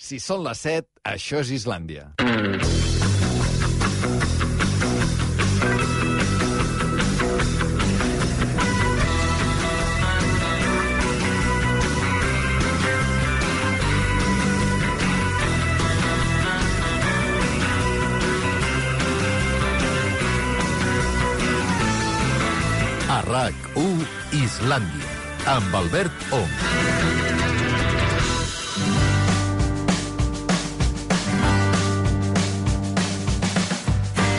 Si són les 7, això és Islàndia. A RAC1 Islàndia, amb Albert Ong.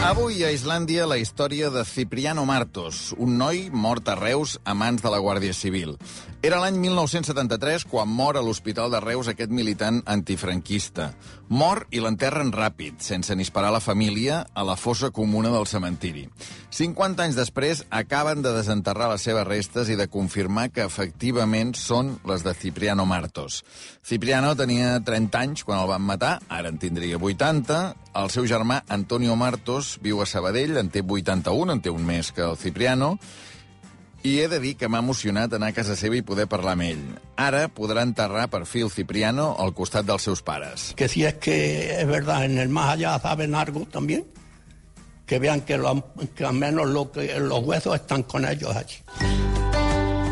Avui a Islàndia la història de Cipriano Martos, un noi mort a Reus a mans de la Guàrdia Civil. Era l'any 1973 quan mor a l'Hospital de Reus aquest militant antifranquista. Mor i l'enterren ràpid, sense ni esperar la família, a la fossa comuna del cementiri. 50 anys després acaben de desenterrar les seves restes i de confirmar que efectivament són les de Cipriano Martos. Cipriano tenia 30 anys quan el van matar, ara en tindria 80. El seu germà Antonio Martos viu a Sabadell, en té 81, en té un més que el Cipriano, i he de dir que m'ha emocionat anar a casa seva i poder parlar amb ell. Ara podrà enterrar per fi el Cipriano al costat dels seus pares. que si es que es verdad, en el más allá saben algo también, que vean que, lo, que al menos lo que, los huesos están con ellos allí.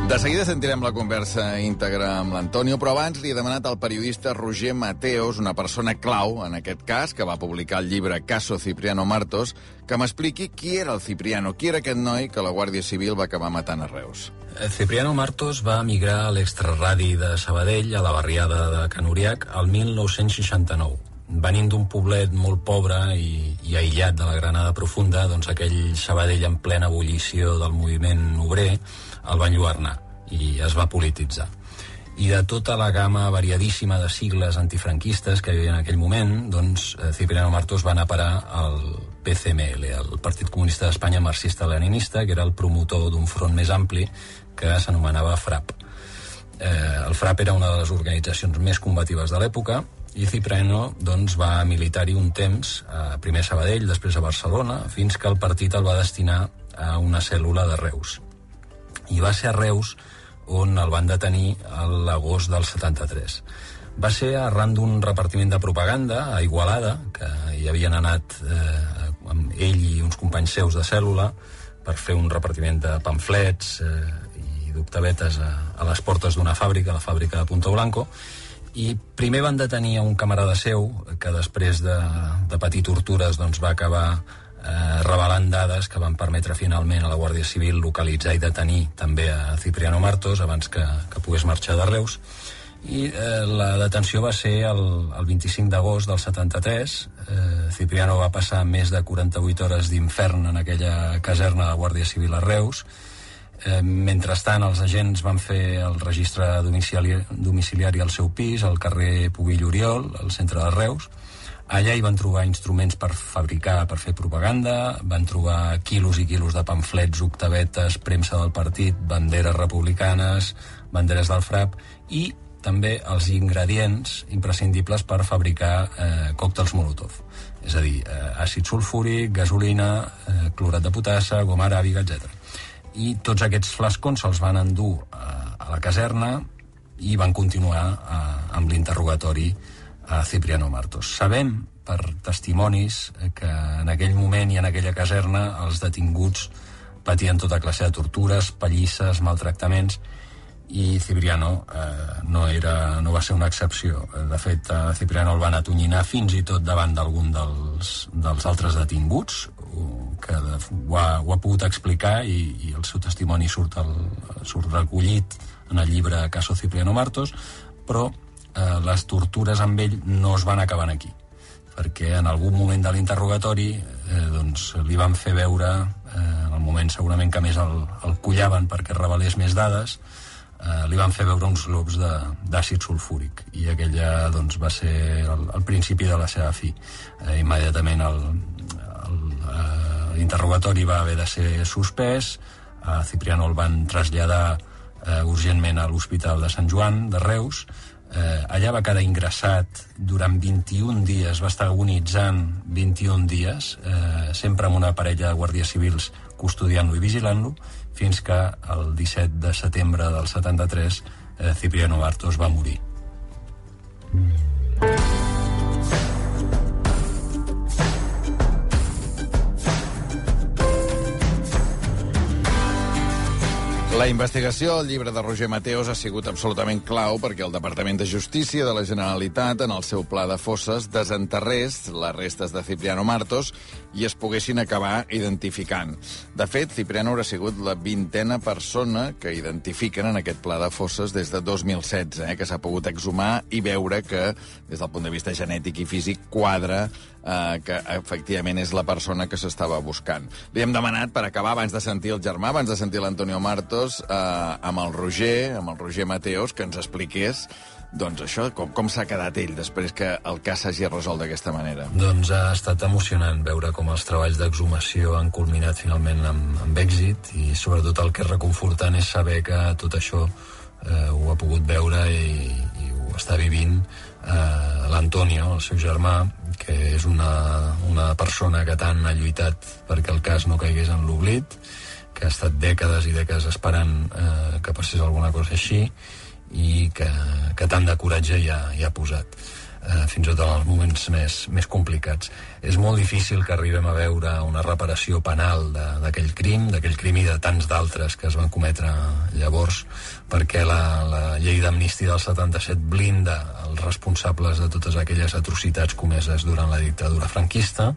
De seguida sentirem la conversa íntegra amb l'Antonio, però abans li he demanat al periodista Roger Mateos, una persona clau en aquest cas, que va publicar el llibre Caso Cipriano Martos, que m'expliqui qui era el Cipriano, qui era aquest noi que la Guàrdia Civil va acabar matant a Reus. Cipriano Martos va emigrar a l'extraradi de Sabadell, a la barriada de Can Uriac, el 1969. Venint d'un poblet molt pobre i, i aïllat de la Granada Profunda, doncs aquell Sabadell en plena ebullició del moviment obrer el va enlluernar i es va polititzar. I de tota la gamma variadíssima de sigles antifranquistes que hi havia en aquell moment, doncs eh, Cipriano Martos va anar a parar al PCML, el Partit Comunista d'Espanya marxista-leninista, que era el promotor d'un front més ampli que s'anomenava FRAP. Eh, el FRAP era una de les organitzacions més combatives de l'època i Cipriano doncs, va militar-hi un temps, eh, primer a Sabadell, després a Barcelona, fins que el partit el va destinar a una cèl·lula de Reus. I va ser a Reus on el van detenir l'agost del 73. Va ser arran d'un repartiment de propaganda a Igualada, que hi havien anat eh, amb ell i uns companys seus de cèl·lula per fer un repartiment de pamflets eh, i d'octavetes a, a les portes d'una fàbrica, la fàbrica de Punto Blanco, i primer van detenir un camarada seu que després de, de patir tortures doncs, va acabar eh, revelant dades que van permetre finalment a la Guàrdia Civil localitzar i detenir també a Cipriano Martos abans que, que pogués marxar de Reus. I eh, la detenció va ser el, el 25 d'agost del 73 eh, Cipriano va passar més de 48 hores d'infern en aquella caserna de la Guàrdia Civil a Reus. Eh, mentrestant, els agents van fer el registre domiciliari, domiciliari al seu pis, al carrer Pubill Oriol, al centre de Reus. Allà hi van trobar instruments per fabricar, per fer propaganda, van trobar quilos i quilos de pamflets, octavetes, premsa del partit, banderes republicanes, banderes del FRAP i també els ingredients imprescindibles per fabricar eh, còctels Molotov. És a dir, eh, àcid sulfúric, gasolina, eh, clorat de potassa, goma aràbiga, etc i tots aquests flascons se'ls van endur a, a la caserna i van continuar a, amb l'interrogatori a Cipriano Martos. Sabem per testimonis que en aquell moment i en aquella caserna els detinguts patien tota classe de tortures, pallisses, maltractaments i Cipriano eh, no, era, no va ser una excepció. De fet, a Cipriano el van atonyinar fins i tot davant d'algun dels, dels altres detinguts, que ho ha, ho ha pogut explicar i, i el seu testimoni surt, el, surt recollit en el llibre Caso Cipriano Martos, però eh, les tortures amb ell no es van acabar aquí perquè en algun moment de l'interrogatori eh, doncs, li van fer veure, eh, en el moment segurament que més el, el collaven perquè revelés més dades, eh, li van fer veure uns globs d'àcid sulfúric i aquella doncs, va ser el, el principi de la seva fi. Eh, immediatament el, l'interrogatori va haver de ser suspès, a Cipriano el van traslladar eh, urgentment a l'Hospital de Sant Joan de Reus, eh, allà va quedar ingressat durant 21 dies, va estar agonitzant 21 dies, eh, sempre amb una parella de guàrdies civils custodiant-lo i vigilant-lo, fins que el 17 de setembre del 73 eh, Cipriano Bartos va morir. Mm. Investigació al llibre de Roger Mateos ha sigut absolutament clau perquè el Departament de Justícia de la Generalitat, en el seu pla de fosses, desenterrés les restes de Cipriano Martos i es poguessin acabar identificant. De fet, Cipriano haurà sigut la vintena persona que identifiquen en aquest pla de fosses des de 2016, eh, que s'ha pogut exhumar i veure que, des del punt de vista genètic i físic, quadra eh, que efectivament és la persona que s'estava buscant. Li hem demanat, per acabar, abans de sentir el germà, abans de sentir l'Antonio Martos, eh, amb el Roger, amb el Roger Mateos, que ens expliqués doncs això, com, com s'ha quedat ell després que el cas s'hagi resolt d'aquesta manera? Doncs ha estat emocionant veure com els treballs d'exhumació han culminat finalment amb, amb èxit i sobretot el que és reconfortant és saber que tot això eh, ho ha pogut veure i, i ho està vivint eh, l'Antonio, el seu germà, que és una, una persona que tant ha lluitat perquè el cas no caigués en l'oblit, que ha estat dècades i dècades esperant eh, que passés alguna cosa així i que, que tant de coratge hi ha, hi ha posat eh, fins i tot en els moments més, més complicats. És molt difícil que arribem a veure una reparació penal d'aquell crim, d'aquell crim i de tants d'altres que es van cometre llavors, perquè la, la llei d'amnistia del 77 blinda els responsables de totes aquelles atrocitats comeses durant la dictadura franquista,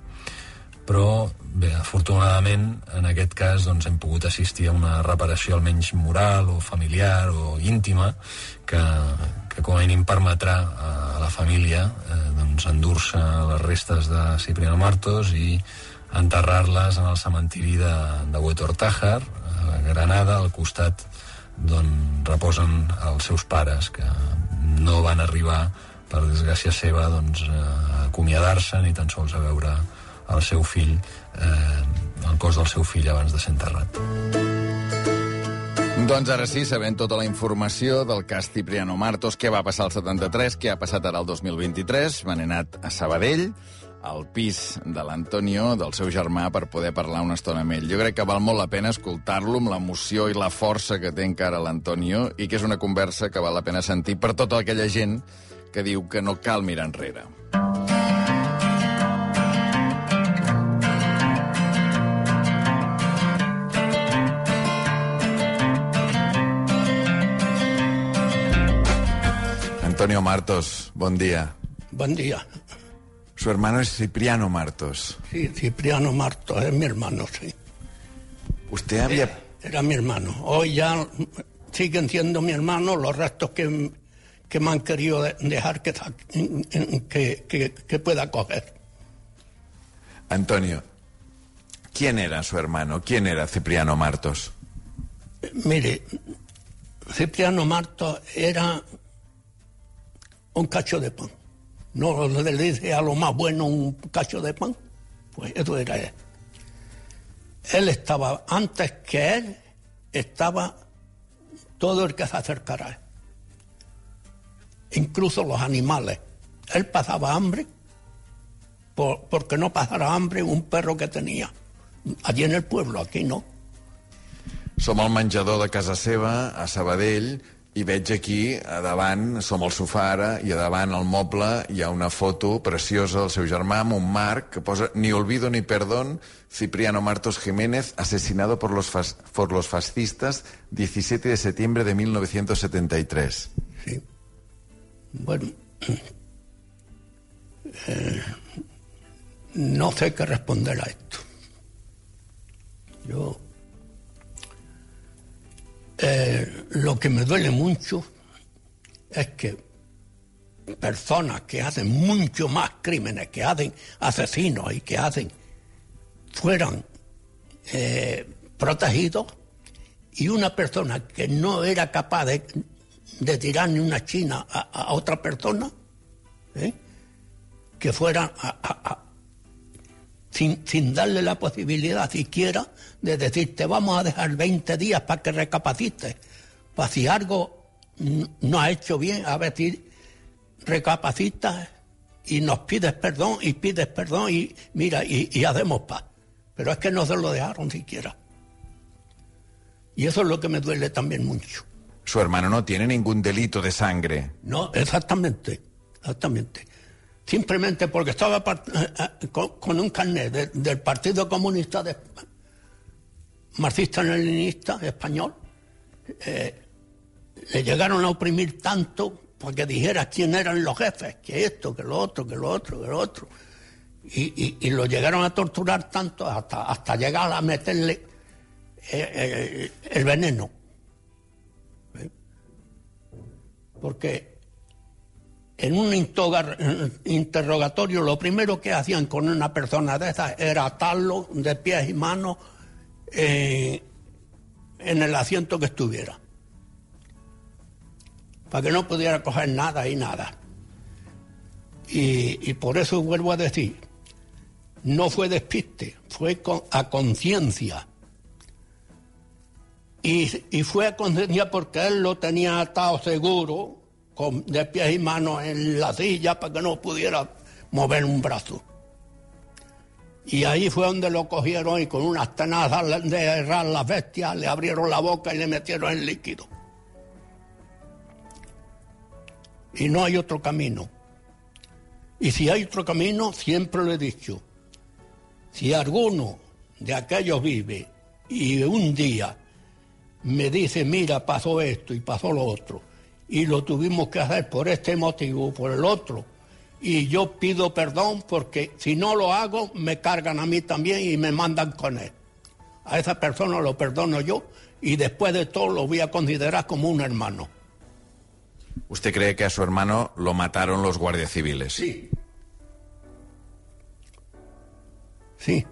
però bé, afortunadament en aquest cas doncs, hem pogut assistir a una reparació almenys moral o familiar o íntima que, que com a mínim permetrà a la família eh, doncs, endur-se les restes de Cipriano Martos i enterrar-les en el cementiri de, de Huetor Tájar, a Granada, al costat d'on reposen els seus pares, que no van arribar, per desgràcia seva, doncs, a acomiadar-se ni tan sols a veure el seu fill, eh, el cos del seu fill abans de ser enterrat. Doncs ara sí, sabent tota la informació del cas Cipriano Martos, què va passar al 73, què ha passat ara al 2023, m'han anat a Sabadell, al pis de l'Antonio, del seu germà, per poder parlar una estona amb ell. Jo crec que val molt la pena escoltar-lo amb l'emoció i la força que té encara l'Antonio i que és una conversa que val la pena sentir per tota aquella gent que diu que no cal mirar enrere. Antonio Martos, buen día. Buen día. Su hermano es Cipriano Martos. Sí, Cipriano Martos es mi hermano, sí. Usted había... Era, era mi hermano. Hoy ya siguen siendo mi hermano los restos que, que me han querido de- dejar que, que, que, que pueda coger. Antonio, ¿quién era su hermano? ¿Quién era Cipriano Martos? Mire, Cipriano Martos era un cacho de pan. No le dice a lo más bueno un cacho de pan. Pues eso era él. Él estaba, antes que él, estaba todo el que se acercara a él. Incluso los animales. Él pasaba hambre por- porque no pasara hambre un perro que tenía. Allí en el pueblo, aquí no. Som al menjador de casa seva, a Sabadell, i veig aquí, a davant, som al sofà ara, i a davant al moble hi ha una foto preciosa del seu germà amb un marc que posa Ni olvido ni perdón, Cipriano Martos Jiménez, asesinado por los, fas por los fascistas 17 de septiembre de 1973. Sí. Bueno, eh, no sé qué responder a esto. Yo, eh, lo que me duele mucho es que personas que hacen mucho más crímenes, que hacen asesinos y que hacen, fueran eh, protegidos y una persona que no era capaz de, tirar ni una china a, otra persona, ¿eh? que fuera a- sin, sin darle la posibilidad siquiera de decir, te vamos a dejar 20 días para que recapacites, para si algo no ha hecho bien, a ver si recapacitas y nos pides perdón y pides perdón y mira, y, y hacemos paz. Pero es que no se lo dejaron siquiera. Y eso es lo que me duele también mucho. Su hermano no tiene ningún delito de sangre. No, exactamente, exactamente. Simplemente porque estaba eh, eh, con, un carnet de- del Partido Comunista marxista-leninista español eh, le llegaron a oprimir tanto para que dijera quién eran los jefes, que esto, que lo otro, que lo otro, que lo otro. Y, y, lo llegaron a torturar tanto hasta, hasta llegar a meterle el veneno. Porque en un interrogatorio lo primero que hacían con una persona de esas era atarlo de pies y manos eh, en el asiento que estuviera, para que no pudiera coger nada y nada. Y, por eso vuelvo a decir, no fue despiste, fue a conciencia. Y, fue a conciencia porque él lo tenía atado seguro, de pies y manos en la silla, para que no pudiera mover un brazo. Y ahí fue donde lo cogieron y con unas tenazas de errar las bestias le abrieron la boca y le metieron el líquido. Y no hay otro camino. Y si hay otro camino, siempre lo he dicho, si alguno de aquellos vive y un día me dice, mira, pasó esto y pasó lo otro, y lo tuvimos que hacer por este motivo, por el otro, y yo pido perdón porque si no lo hago me cargan a mí también y me mandan con él. A esa persona lo perdono yo y después de todo lo voy a considerar como un hermano. ¿Usted cree que a su hermano lo mataron los guardias civiles? Sí. Sí.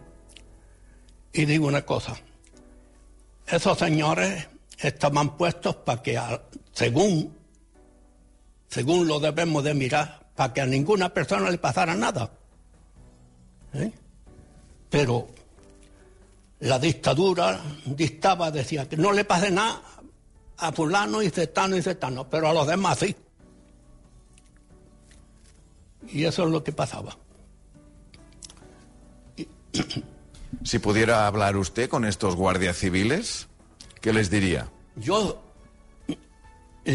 Y digo una cosa. Esos señores estaban puestos para que, según, según lo debemos de mirar, para que a ninguna persona le pasara nada. ¿Eh? Pero la dictadura dictaba, decía que no le pase nada a fulano y cetano y cetano, pero a los demás sí. Y eso es lo que pasaba. Si pudiera hablar usted con estos guardias civiles, ¿qué les diría? Yo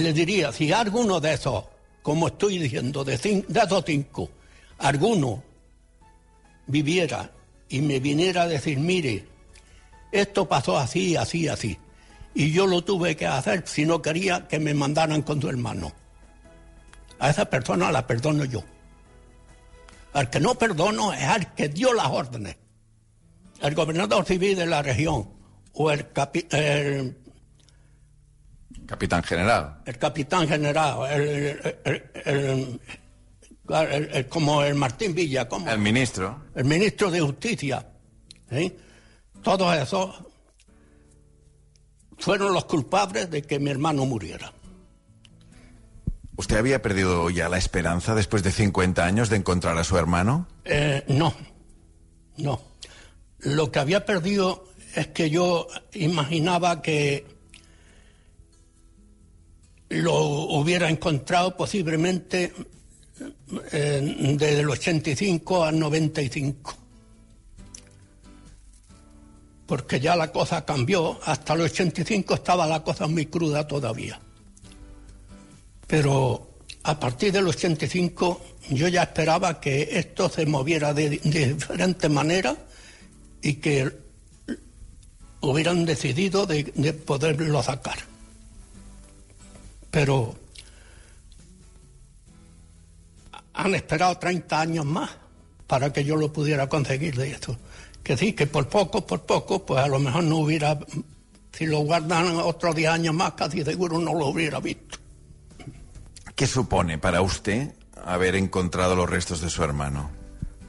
les diría, si alguno de esos como estoy diciendo, de, de esos cinco, alguno viviera y me viniera a decir, mire, esto pasó así, así, así, y yo lo tuve que hacer si no quería que me mandaran con tu hermano. A esa persona la perdono yo. Al que no perdono es al que dio las órdenes. El gobernador civil de la región o el, el Capitán general. El capitán general, el, como el Martín Villa, como... El ministro. El ministro de Justicia. Todos esos fueron los culpables de que mi hermano muriera. ¿Usted había perdido ya la esperanza después de 50 años de encontrar a su hermano? Eh, no, no. Lo que había perdido es que yo imaginaba que lo hubiera encontrado posiblemente eh, desde el 85 al 95. Porque ya la cosa cambió, hasta el 85 estaba la cosa muy cruda todavía. Pero a partir del 85 yo ya esperaba que esto se moviera de, de diferente manera y que hubieran decidido de poderlo sacar pero han esperado 30 años más para que yo lo pudiera conseguir de esto. Que sí, que por poco, por poco, pues a lo mejor no hubiera, si lo guardan otros 10 años más, casi seguro no lo hubiera visto. ¿Qué supone para usted haber encontrado los restos de su hermano?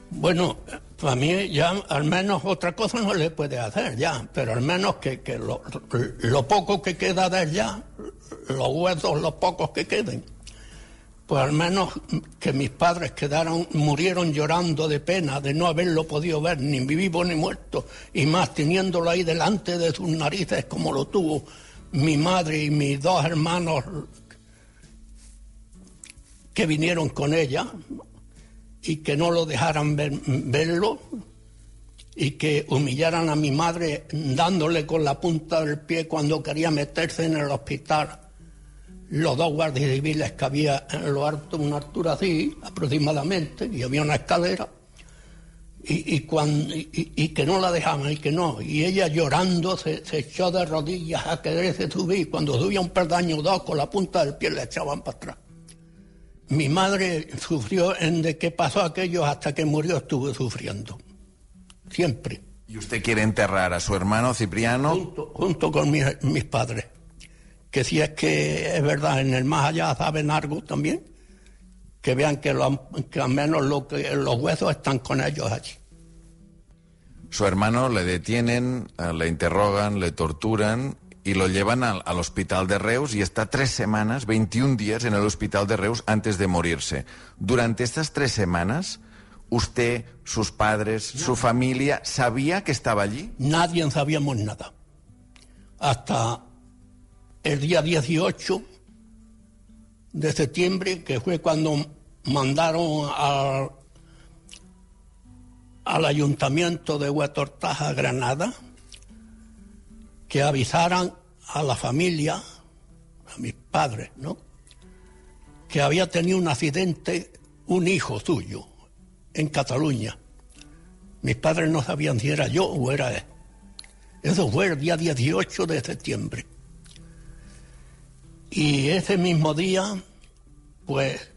Bueno, para mí ya al menos otra cosa no le puede hacer ya, pero al menos que, lo, poco que queda de ella, los huesos, los pocos que queden, pues al menos que mis padres quedaron, murieron llorando de pena de no haberlo podido ver, ni vivo ni muerto, y más teniéndolo ahí delante de sus narices como lo tuvo mi madre y mis dos hermanos que vinieron con ella, y que no lo dejaran verlo y que humillaran a mi madre dándole con la punta del pie cuando quería meterse en el hospital los dos guardias civiles que había en lo alto, una altura así aproximadamente, y había una escalera, y, y, que no la dejaban y que no. Y ella llorando se, echó de rodillas a quererse subir. Cuando subía un peldaño o dos con la punta del pie le echaban para atrás. Mi madre sufrió en de qué pasó aquello hasta que murió estuve sufriendo. Siempre. ¿Y usted quiere enterrar a su hermano Cipriano? Junto, junto con mis, mis padres. Que si es que es verdad, en el más allá saben algo también, que vean que, lo, que al menos lo que, los huesos están con ellos allí. Su hermano le detienen, eh, le interrogan, le torturan y lo llevan al, al, hospital de Reus y está tres semanas, 21 días en el hospital de Reus antes de morirse. Durante estas tres semanas, usted, sus padres, no. su familia, ¿sabía que estaba allí? Nadie sabíamos nada. Hasta el día 18 de septiembre, que fue cuando mandaron al, al ayuntamiento de Huetortaja, Granada, que avisaran a la familia, a mis padres, ¿no? Que había tenido un accidente un hijo suyo en Cataluña. Mis padres no sabían si era yo o era él. Eso fue el día 18 de septiembre. Y ese mismo día, pues,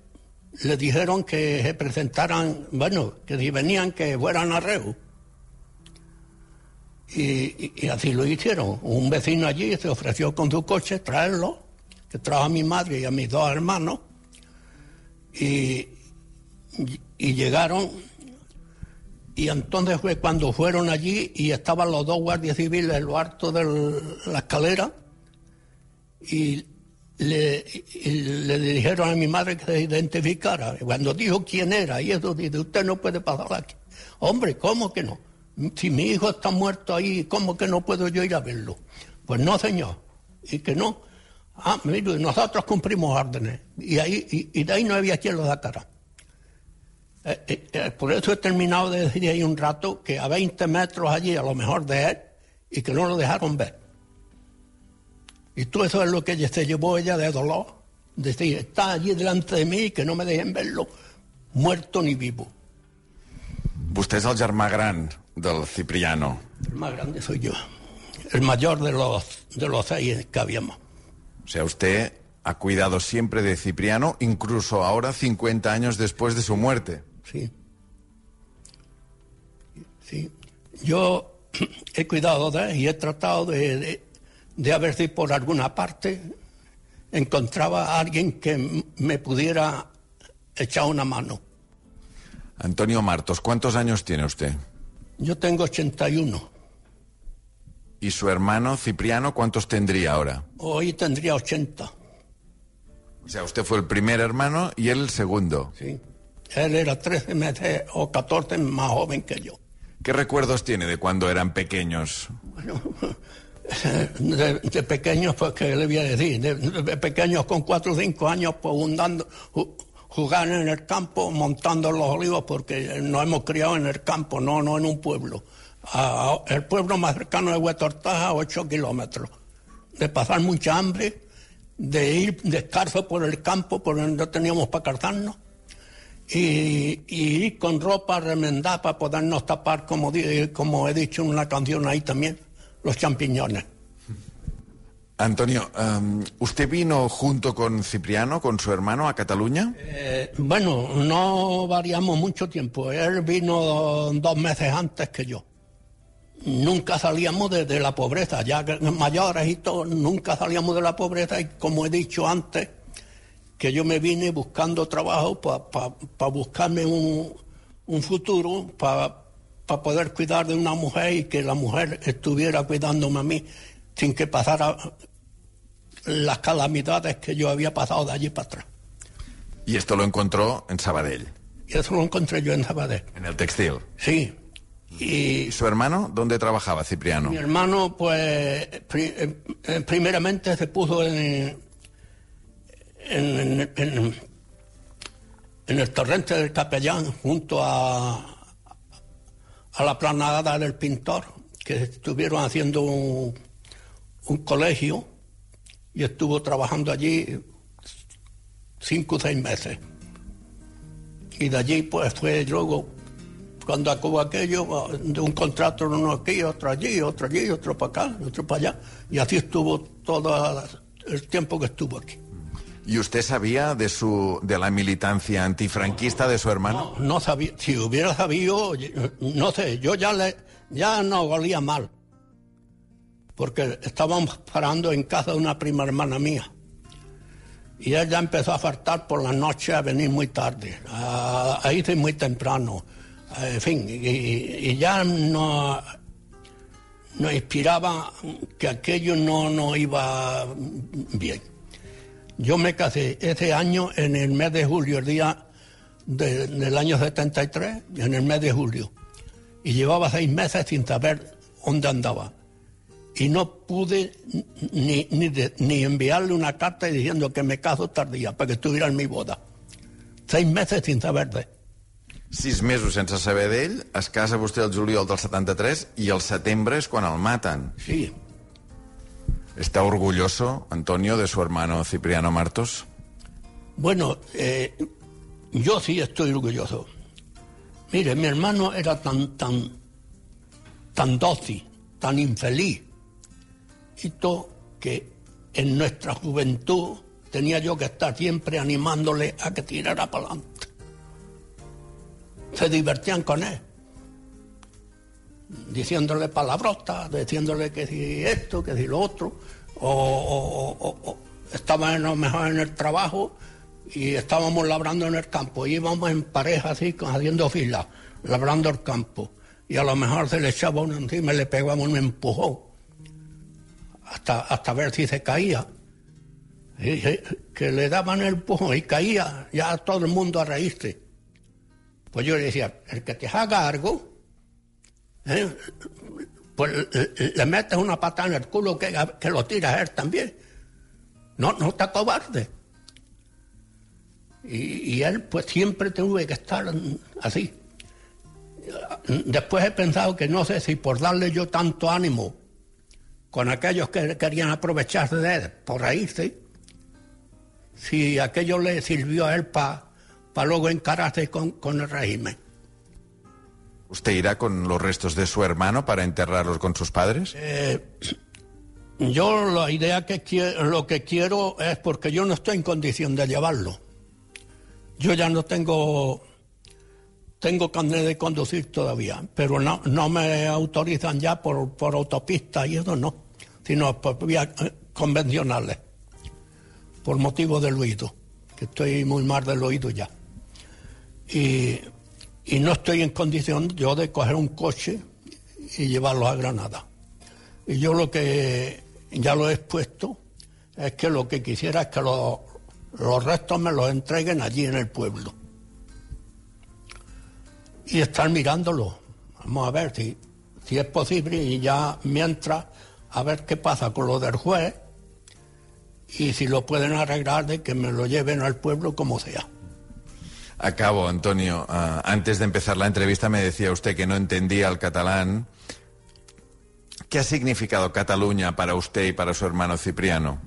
le dijeron que se presentaran, bueno, que si venían que fueran a Reus. Y, y, y, así lo hicieron. Un vecino allí se ofreció con su coche traerlo, que trajo a mi madre y a mis dos hermanos. Y, y llegaron, y entonces fue cuando fueron allí y estaban los dos guardias civiles en lo alto de la escalera y le, le, dijeron a mi madre que se identificara. Cuando dijo quién era, y eso dice, usted no puede pasar aquí. Hombre, ¿cómo que no? Si mi hijo está muerto ahí, ¿cómo que no puedo yo ir a verlo? Pues no, señor. Y que no. Ah, mire, nosotros cumplimos órdenes. Y, ahí, y, y de ahí no había quien lo sacara. Eh, eh, eh, por eso he terminado de decir ahí un rato que a 20 metros allí, a lo mejor de él, y que no lo dejaron ver. Y todo eso es lo que se llevó ella de dolor. Decir, está allí delante de mí y que no me dejen verlo, muerto ni vivo. Vostè és el germà gran del Cipriano. El más grande soy yo. El mayor de los, de los seis que habíamos. O sea, usted ha cuidado siempre de Cipriano, incluso ahora, 50 años después de su muerte. Sí. Sí. Yo he cuidado de y he tratado de, de, de a ver si por alguna parte encontraba a alguien que me pudiera echar una mano. Antonio Martos, ¿cuántos años tiene usted? Yo tengo 81. ¿Y su hermano Cipriano cuántos tendría ahora? Hoy tendría 80. O sea, usted fue el primer hermano y él el segundo. Sí. Él era 13 meses o 14 más joven que yo. ¿Qué recuerdos tiene de cuando eran pequeños? Bueno, de, de pequeños, pues, ¿qué le voy a decir? De, de pequeños con 4 o 5 años, pues, jugar en el campo, montando los olivos, porque nos hemos criado en el campo, no, no en un pueblo. A, el pueblo más cercano de Huetortaja, 8 kilómetros. De pasar mucha hambre, de ir descalzo por el campo, porque no teníamos para calzarnos y, con ropa remendada para podernos tapar, como, como he dicho en una canción ahí también, los champiñones. Antonio, um, ¿usted vino junto con Cipriano, con su hermano, a Cataluña? Eh, bueno, no variamos mucho tiempo. Él vino dos meses antes que yo. Nunca salíamos de, de la pobreza, ya mayores y todo, nunca salíamos de la pobreza y como he dicho antes, que yo me vine buscando trabajo para pa, pa buscarme un, un futuro, para pa poder cuidar de una mujer y que la mujer estuviera cuidándome a mí sin que pasara las calamidades que yo había pasado de allí para atrás. ¿Y esto lo encontró en Sabadell? Y eso lo encontré yo en Sabadell. ¿En el textil? Sí. ¿Y, ¿Y su hermano dónde trabajaba, Cipriano? Mi hermano, pues, pri primeramente se puso en, en, el torrente del Capellán, junto a, a la planada del pintor, que estuvieron haciendo un, un colegio y estuvo trabajando allí cinco o seis meses. Y de allí pues fue luego cuando acabó aquello, de un contrato uno aquí, otro allí, otro allí, otro para acá, otro para allá. Y así estuvo todo el tiempo que estuvo aquí. ¿Y usted sabía de su de la militancia antifranquista de su hermano? No, no sabía. Si hubiera sabido, no sé, yo ya le ya no olía mal. Porque estábamos parando en casa de una prima hermana mía. Y ella empezó a faltar por la noche a venir muy tarde, a, irse muy temprano. En fin, y, y ya no nos inspiraba que aquello no, no iba bien. Yo me casé ese año en el mes de julio, el día de- del año 73, en el mes de julio. Y llevaba seis meses sin saber dónde andaba. Y no pude ni, ni, de- ni enviarle una carta diciendo que me caso tardía para que estuviera en mi boda. Seis meses sin saber de. Sis mesos sense saber d'ell, es casa vostè el juliol del 73 i el setembre és quan el maten. Sí, ¿Está orgulloso, Antonio, de su hermano Cipriano Martos? Bueno, eh, yo sí estoy orgulloso. Mire, mi hermano era tan, tan, tan dócil, tan infeliz, y todo que en nuestra juventud tenía yo que estar siempre animándole a que tirara para adelante. Se divertían con él, diciéndole palabrotas, diciéndole que si esto, que si lo otro, o, o- o- o- lo mejor en el trabajo y estábamos labrando en el campo, íbamos en pareja así, haciendo fila, labrando el campo, y a lo mejor se le echaba uno encima y le pegábamos un empujón, hasta, hasta ver si se caía. Y, y, que le daban el empujón y caía, ya todo el mundo a reírse. Pues yo le decía, el que te haga algo, ¿eh? pues le, le metes una patada en el culo que, que lo tiras a él también. No, no te cobarde. Y, él pues siempre tuve que estar así. Después he pensado que no sé si por darle yo tanto ánimo con aquellos que querían aprovecharse de él, por reírse, si aquello le sirvió a él para luego encararse con, con el régimen. ¿Usted irá con los restos de su hermano para enterrarlos con sus padres? Yo la idea que quiero, lo que quiero es porque yo no estoy en condición de llevarlo. Yo ya no tengo tengo carnet de conducir todavía, pero no, no me autorizan ya por, por autopista y eso no, sino por vías eh, convencionales, por motivo del oído, que estoy muy mal del oído ya. Y, y no estoy en condición yo de coger un coche y llevarlo a Granada. Y yo lo que ya lo he expuesto es que lo que quisiera es que lo- los restos me los entreguen allí en el pueblo. Y estar mirándolo. Vamos a ver si, si es posible y ya mientras a ver qué pasa con lo del juez y si lo pueden arreglar de que me lo lleven al pueblo como sea. Acabo, Antonio. Ah, antes de empezar la entrevista me decía usted que no entendía el catalán. ¿Qué ha significado Cataluña para usted y para su hermano Cipriano?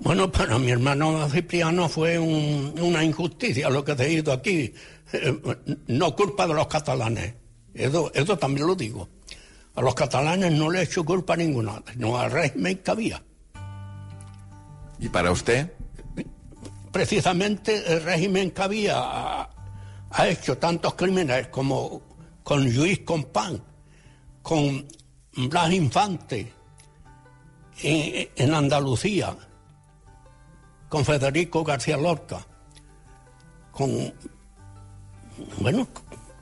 Bueno, para mi hermano Cipriano fue un- una injusticia lo que se ha ido aquí. Eh, No culpa de los catalanes. Eso, eso también lo digo. A los catalanes no le he hecho culpa ninguna, no al régimen que había. ¿Y para usted? Precisamente el régimen que había ha, hecho tantos crímenes como con Luis Compán, con Blas Infante en, Andalucía, con Federico García Lorca, con, bueno,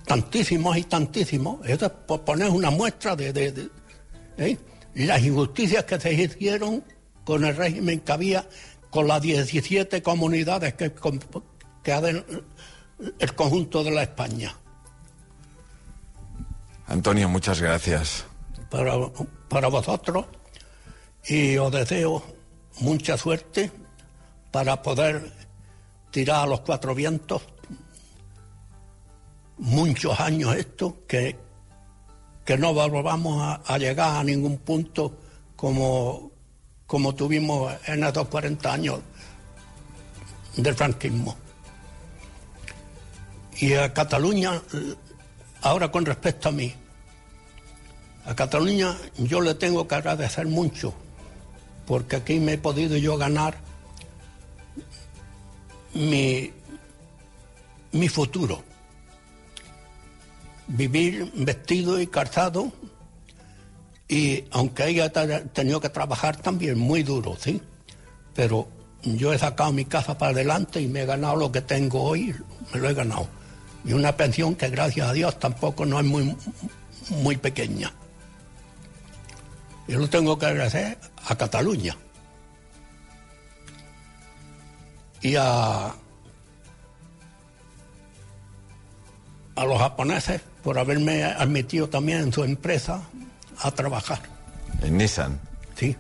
tantísimos y tantísimos. Eso es por poner una muestra de- ¿eh? las injusticias que se hicieron con el régimen que había, con las 17 comunidades que, que hacen el conjunto de la España. Antonio, muchas gracias. para, para vosotros y os deseo mucha suerte para poder tirar a los cuatro vientos muchos años esto, que, que no volvamos a, a llegar a ningún punto como, como tuvimos en estos 40 años del franquismo. Y a Cataluña Ahora con respecto a mí, a Cataluña yo le tengo que agradecer mucho, porque aquí me he podido yo ganar mi, mi futuro. Vivir vestido y calzado, y aunque haya ta- tenido que trabajar también muy duro, ¿sí? Pero yo he sacado mi casa para adelante y me he ganado lo que tengo hoy, me lo he ganado. Y una pensión que gracias a Dios tampoco no es muy, muy pequeña. Yo lo tengo que agradecer a Cataluña. Y a, a los japoneses por haberme admitido también en su empresa a trabajar. En Nissan. Sí.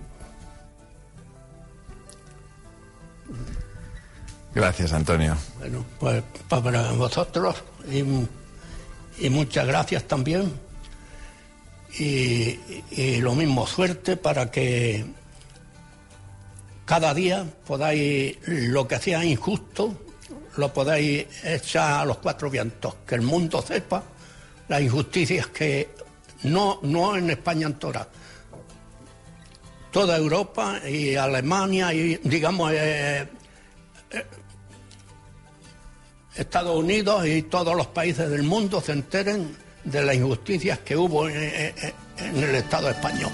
Gracias, Antonio. Bueno, pues para vosotros y, y muchas gracias también. Y, y lo mismo, suerte para que cada día podáis, lo que sea injusto, lo podáis echar a los cuatro vientos, que el mundo sepa las injusticias que no, no en España entera, toda Europa y Alemania y digamos eh, Estados Unidos y todos los países del mundo se enteren de las injusticias que hubo en el Estado español.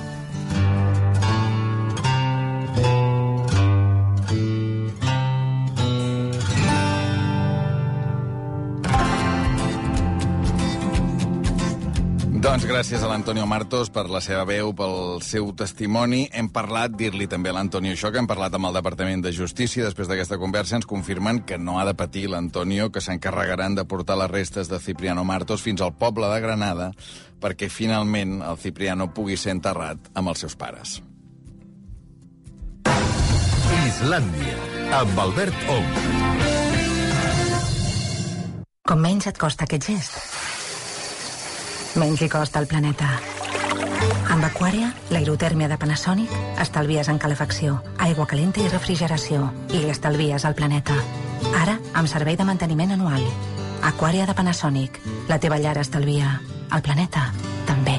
Doncs gràcies a l'Antonio Martos per la seva veu, pel seu testimoni. Hem parlat, dir-li també a l'Antonio això, que hem parlat amb el Departament de Justícia. Després d'aquesta conversa ens confirmen que no ha de patir l'Antonio, que s'encarregaran de portar les restes de Cipriano Martos fins al poble de Granada perquè finalment el Cipriano pugui ser enterrat amb els seus pares. Islàndia, amb Albert Ong. Com menys et costa aquest gest, menys li costa al planeta. Amb Aquària, l'aerotèrmia de Panasonic, estalvies en calefacció, aigua calenta i refrigeració, i li estalvies al planeta. Ara, amb servei de manteniment anual. Aquària de Panasonic. La teva llar estalvia. El planeta, també.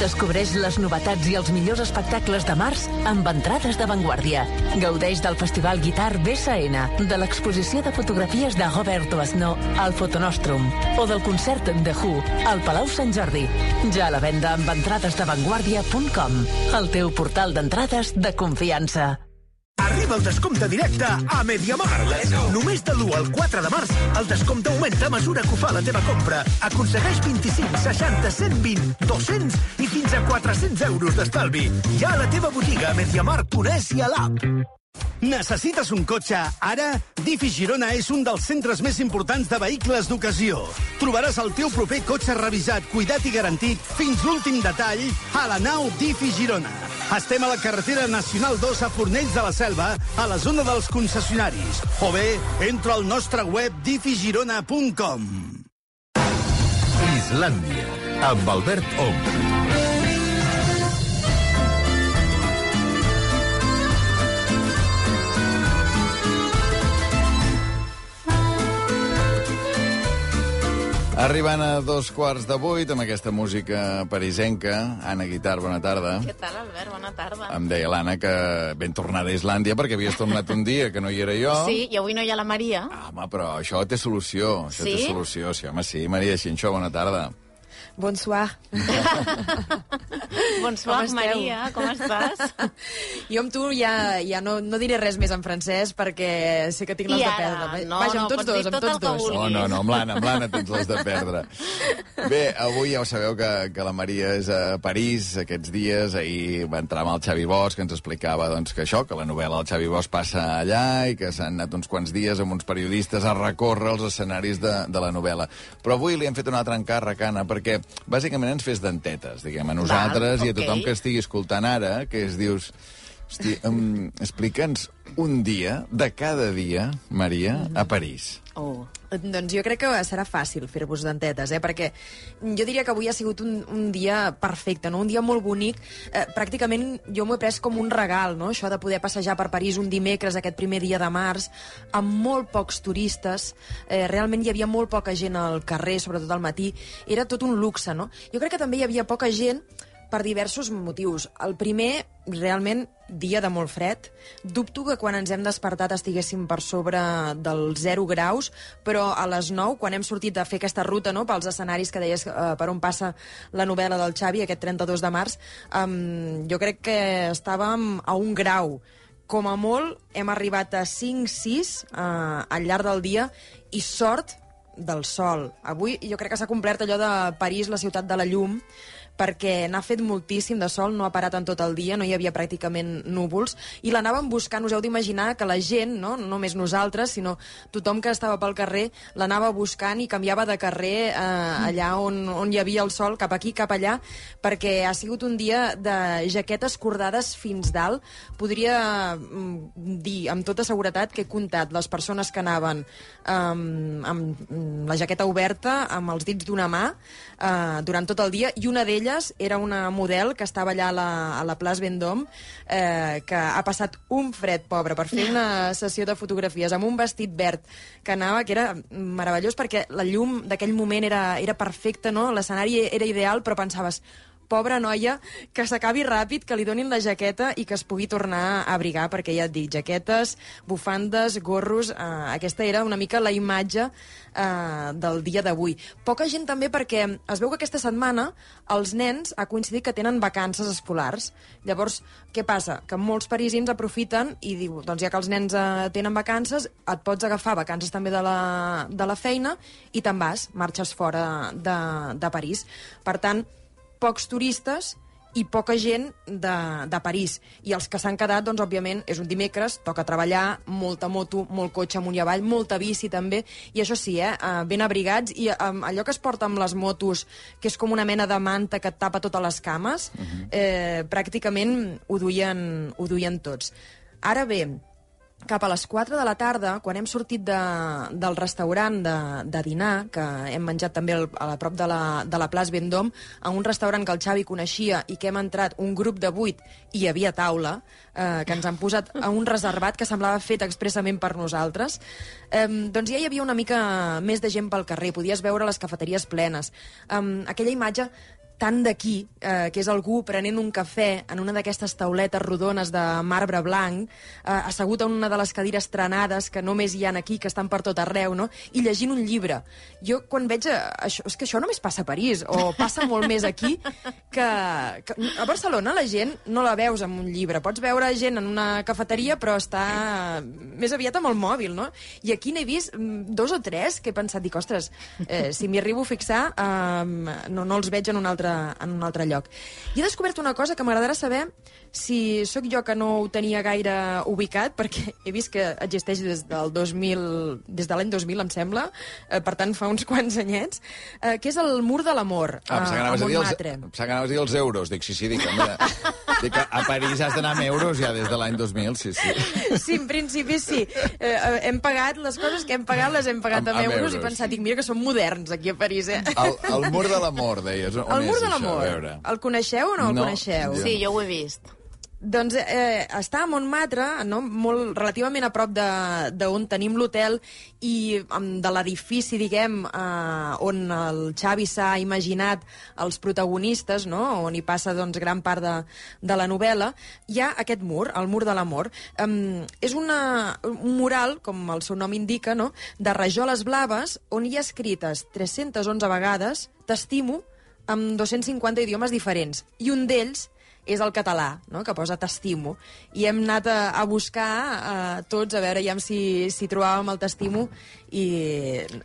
Descobreix les novetats i els millors espectacles de març amb entrades d'avantguàrdia. Gaudeix del Festival Guitar BSN, de l'exposició de fotografies de Roberto Asnó al Fotonostrum o del concert de Who al Palau Sant Jordi. Ja a la venda amb entrades d'avantguàrdia.com, el teu portal d'entrades de confiança. Arriba el descompte directe a Mediamar. Només de l'1 al 4 de març, el descompte augmenta a mesura que ho fa la teva compra. Aconsegueix 25, 60, 120, 200 i fins a 400 euros d'estalvi. Ja a la teva botiga a Mediamar.es i a l'app. Necessites un cotxe ara? Difi Girona és un dels centres més importants de vehicles d'ocasió. Trobaràs el teu proper cotxe revisat, cuidat i garantit fins l'últim detall a la nau Difi Girona. Estem a la carretera Nacional 2 a Fornells de la Selva, a la zona dels concessionaris. O bé, entra al nostre web difigirona.com. Islàndia, amb Albert Ong. Arribant a dos quarts de vuit amb aquesta música parisenca. Anna Guitar, bona tarda. Què tal, Albert? Bona tarda. Em deia l'Anna que ben tornada a Islàndia perquè havies tornat un dia que no hi era jo. Sí, i avui no hi ha la Maria. Home, però això té solució. Això Sí? té solució. Sí, home, sí. Maria Xinxó, bona tarda. Bonsoir. Bonsoir, Com? Maria, com estàs? Jo amb tu ja, ja no, no diré res més en francès perquè sé que tinc les de perdre. No, Vaja, no, amb tots dir dos, amb tots dos. No, no, no, amb l'Anna, amb l'Anna tens les de perdre. Bé, avui ja ho sabeu que, que la Maria és a París aquests dies. Ahir va entrar amb el Xavi Bosch, que ens explicava doncs, que això, que la novel·la del Xavi Bosch passa allà i que s'han anat uns quants dies amb uns periodistes a recórrer els escenaris de, de la novel·la. Però avui li hem fet un altre encàrrec, Anna, perquè bàsicament ens fes dentetes, diguem, a nosaltres i a tothom que estigui escoltant ara, que es dius... Hosti, um, explica'ns un dia, de cada dia, Maria, a París. Oh. Doncs jo crec que serà fàcil fer-vos dentetes, eh? perquè jo diria que avui ha sigut un, un dia perfecte, no? un dia molt bonic. Eh, pràcticament jo m'ho he pres com un regal, no? això de poder passejar per París un dimecres, aquest primer dia de març, amb molt pocs turistes. Eh, realment hi havia molt poca gent al carrer, sobretot al matí. Era tot un luxe, no? Jo crec que també hi havia poca gent per diversos motius. El primer, realment, dia de molt fred. Dubto que quan ens hem despertat estiguéssim per sobre dels 0 graus, però a les 9, quan hem sortit a fer aquesta ruta no, pels escenaris que deies eh, per on passa la novel·la del Xavi, aquest 32 de març, um, jo crec que estàvem a un grau. Com a molt, hem arribat a 5-6 eh, al llarg del dia i sort del sol. Avui jo crec que s'ha complert allò de París, la ciutat de la llum, perquè n'ha fet moltíssim de sol, no ha parat en tot el dia, no hi havia pràcticament núvols, i l'anàvem buscant, us heu d'imaginar que la gent, no, no només nosaltres, sinó tothom que estava pel carrer, l'anava buscant i canviava de carrer eh, allà on, on hi havia el sol, cap aquí, cap allà, perquè ha sigut un dia de jaquetes cordades fins dalt. Podria mm, dir amb tota seguretat que he comptat les persones que anaven um, amb la jaqueta oberta, amb els dits d'una mà, uh, durant tot el dia, i una d'elles era una model que estava allà a la, a la Place Vendôme, eh, que ha passat un fred, pobre, per fer una sessió de fotografies amb un vestit verd que anava, que era meravellós, perquè la llum d'aquell moment era, era perfecta, no? l'escenari era ideal, però pensaves pobra noia, que s'acabi ràpid, que li donin la jaqueta i que es pugui tornar a abrigar, perquè ja et dic, jaquetes, bufandes, gorros... Eh, aquesta era una mica la imatge eh, del dia d'avui. Poca gent també perquè es veu que aquesta setmana els nens ha coincidit que tenen vacances escolars. Llavors, què passa? Que molts parisins aprofiten i diu, doncs ja que els nens eh, tenen vacances, et pots agafar vacances també de la, de la feina i te'n vas, marxes fora de, de París. Per tant, pocs turistes i poca gent de, de París. I els que s'han quedat, doncs, òbviament, és un dimecres, toca treballar, molta moto, molt cotxe amunt i avall, molta bici també, i això sí, eh, eh, ben abrigats, i eh, allò que es porta amb les motos, que és com una mena de manta que et tapa totes les cames, uh -huh. eh, pràcticament ho duien, ho duien tots. Ara bé, cap a les 4 de la tarda, quan hem sortit de, del restaurant de, de dinar, que hem menjat també al, a la prop de la, de la Place Vendôme, a un restaurant que el Xavi coneixia i que hem entrat un grup de 8 i hi havia taula, eh, que ens han posat a un reservat que semblava fet expressament per nosaltres, eh, doncs ja hi havia una mica més de gent pel carrer, podies veure les cafeteries plenes. Eh, aquella imatge tan d'aquí, eh, que és algú prenent un cafè en una d'aquestes tauletes rodones de marbre blanc, eh, assegut en una de les cadires trenades que només hi han aquí, que estan per tot arreu, no? i llegint un llibre. Jo, quan veig eh, això, és que això només passa a París, o passa molt més aquí, que, que a Barcelona la gent no la veus amb un llibre. Pots veure gent en una cafeteria, però està més aviat amb el mòbil, no? I aquí n'he vist mm, dos o tres que he pensat, dic, ostres, eh, si m'hi arribo a fixar, eh, no, no els veig en un altre, en un altre lloc. I he descobert una cosa que m'agradarà saber si sóc jo que no ho tenia gaire ubicat, perquè he vist que existeix des del 2000, des de l'any 2000, em sembla, eh, per tant fa uns quants anyets, eh, que és el Mur de l'Amor, Ah, a, a Montmartre. pensava que anaves a dir els euros. Dic, sí, sí, dic, home, dic, a París has d'anar amb euros ja des de l'any 2000, sí, sí. Sí, en principi sí. Eh, eh, hem pagat les coses que hem pagat, les hem pagat Amb- amb, amb euros, euros. i pensat, dic, mira que som moderns aquí a París, eh? El, el mur de l'amor, deies. El Mur de l'Amor. El coneixeu o no el No, coneixeu? jo Sí, jo ho he vist. Doncs eh, està a Montmartre, no? molt, relativament a prop de- d'on tenim l'hotel i de l'edifici, diguem, eh, on el Xavi s'ha imaginat els protagonistes, no? on hi passa doncs, gran part de, de la novel·la, hi ha aquest mur, el mur de l'amor. Um, és una, un mural, com el seu nom indica, no? de rajoles blaves, on hi ha escrites 311 vegades «T'estimo, amb 250 idiomes diferents. I un d'ells és el català, no? que posa t'estimo. I hem anat a, a buscar uh, tots, a veure ja si, si trobàvem el t'estimo, i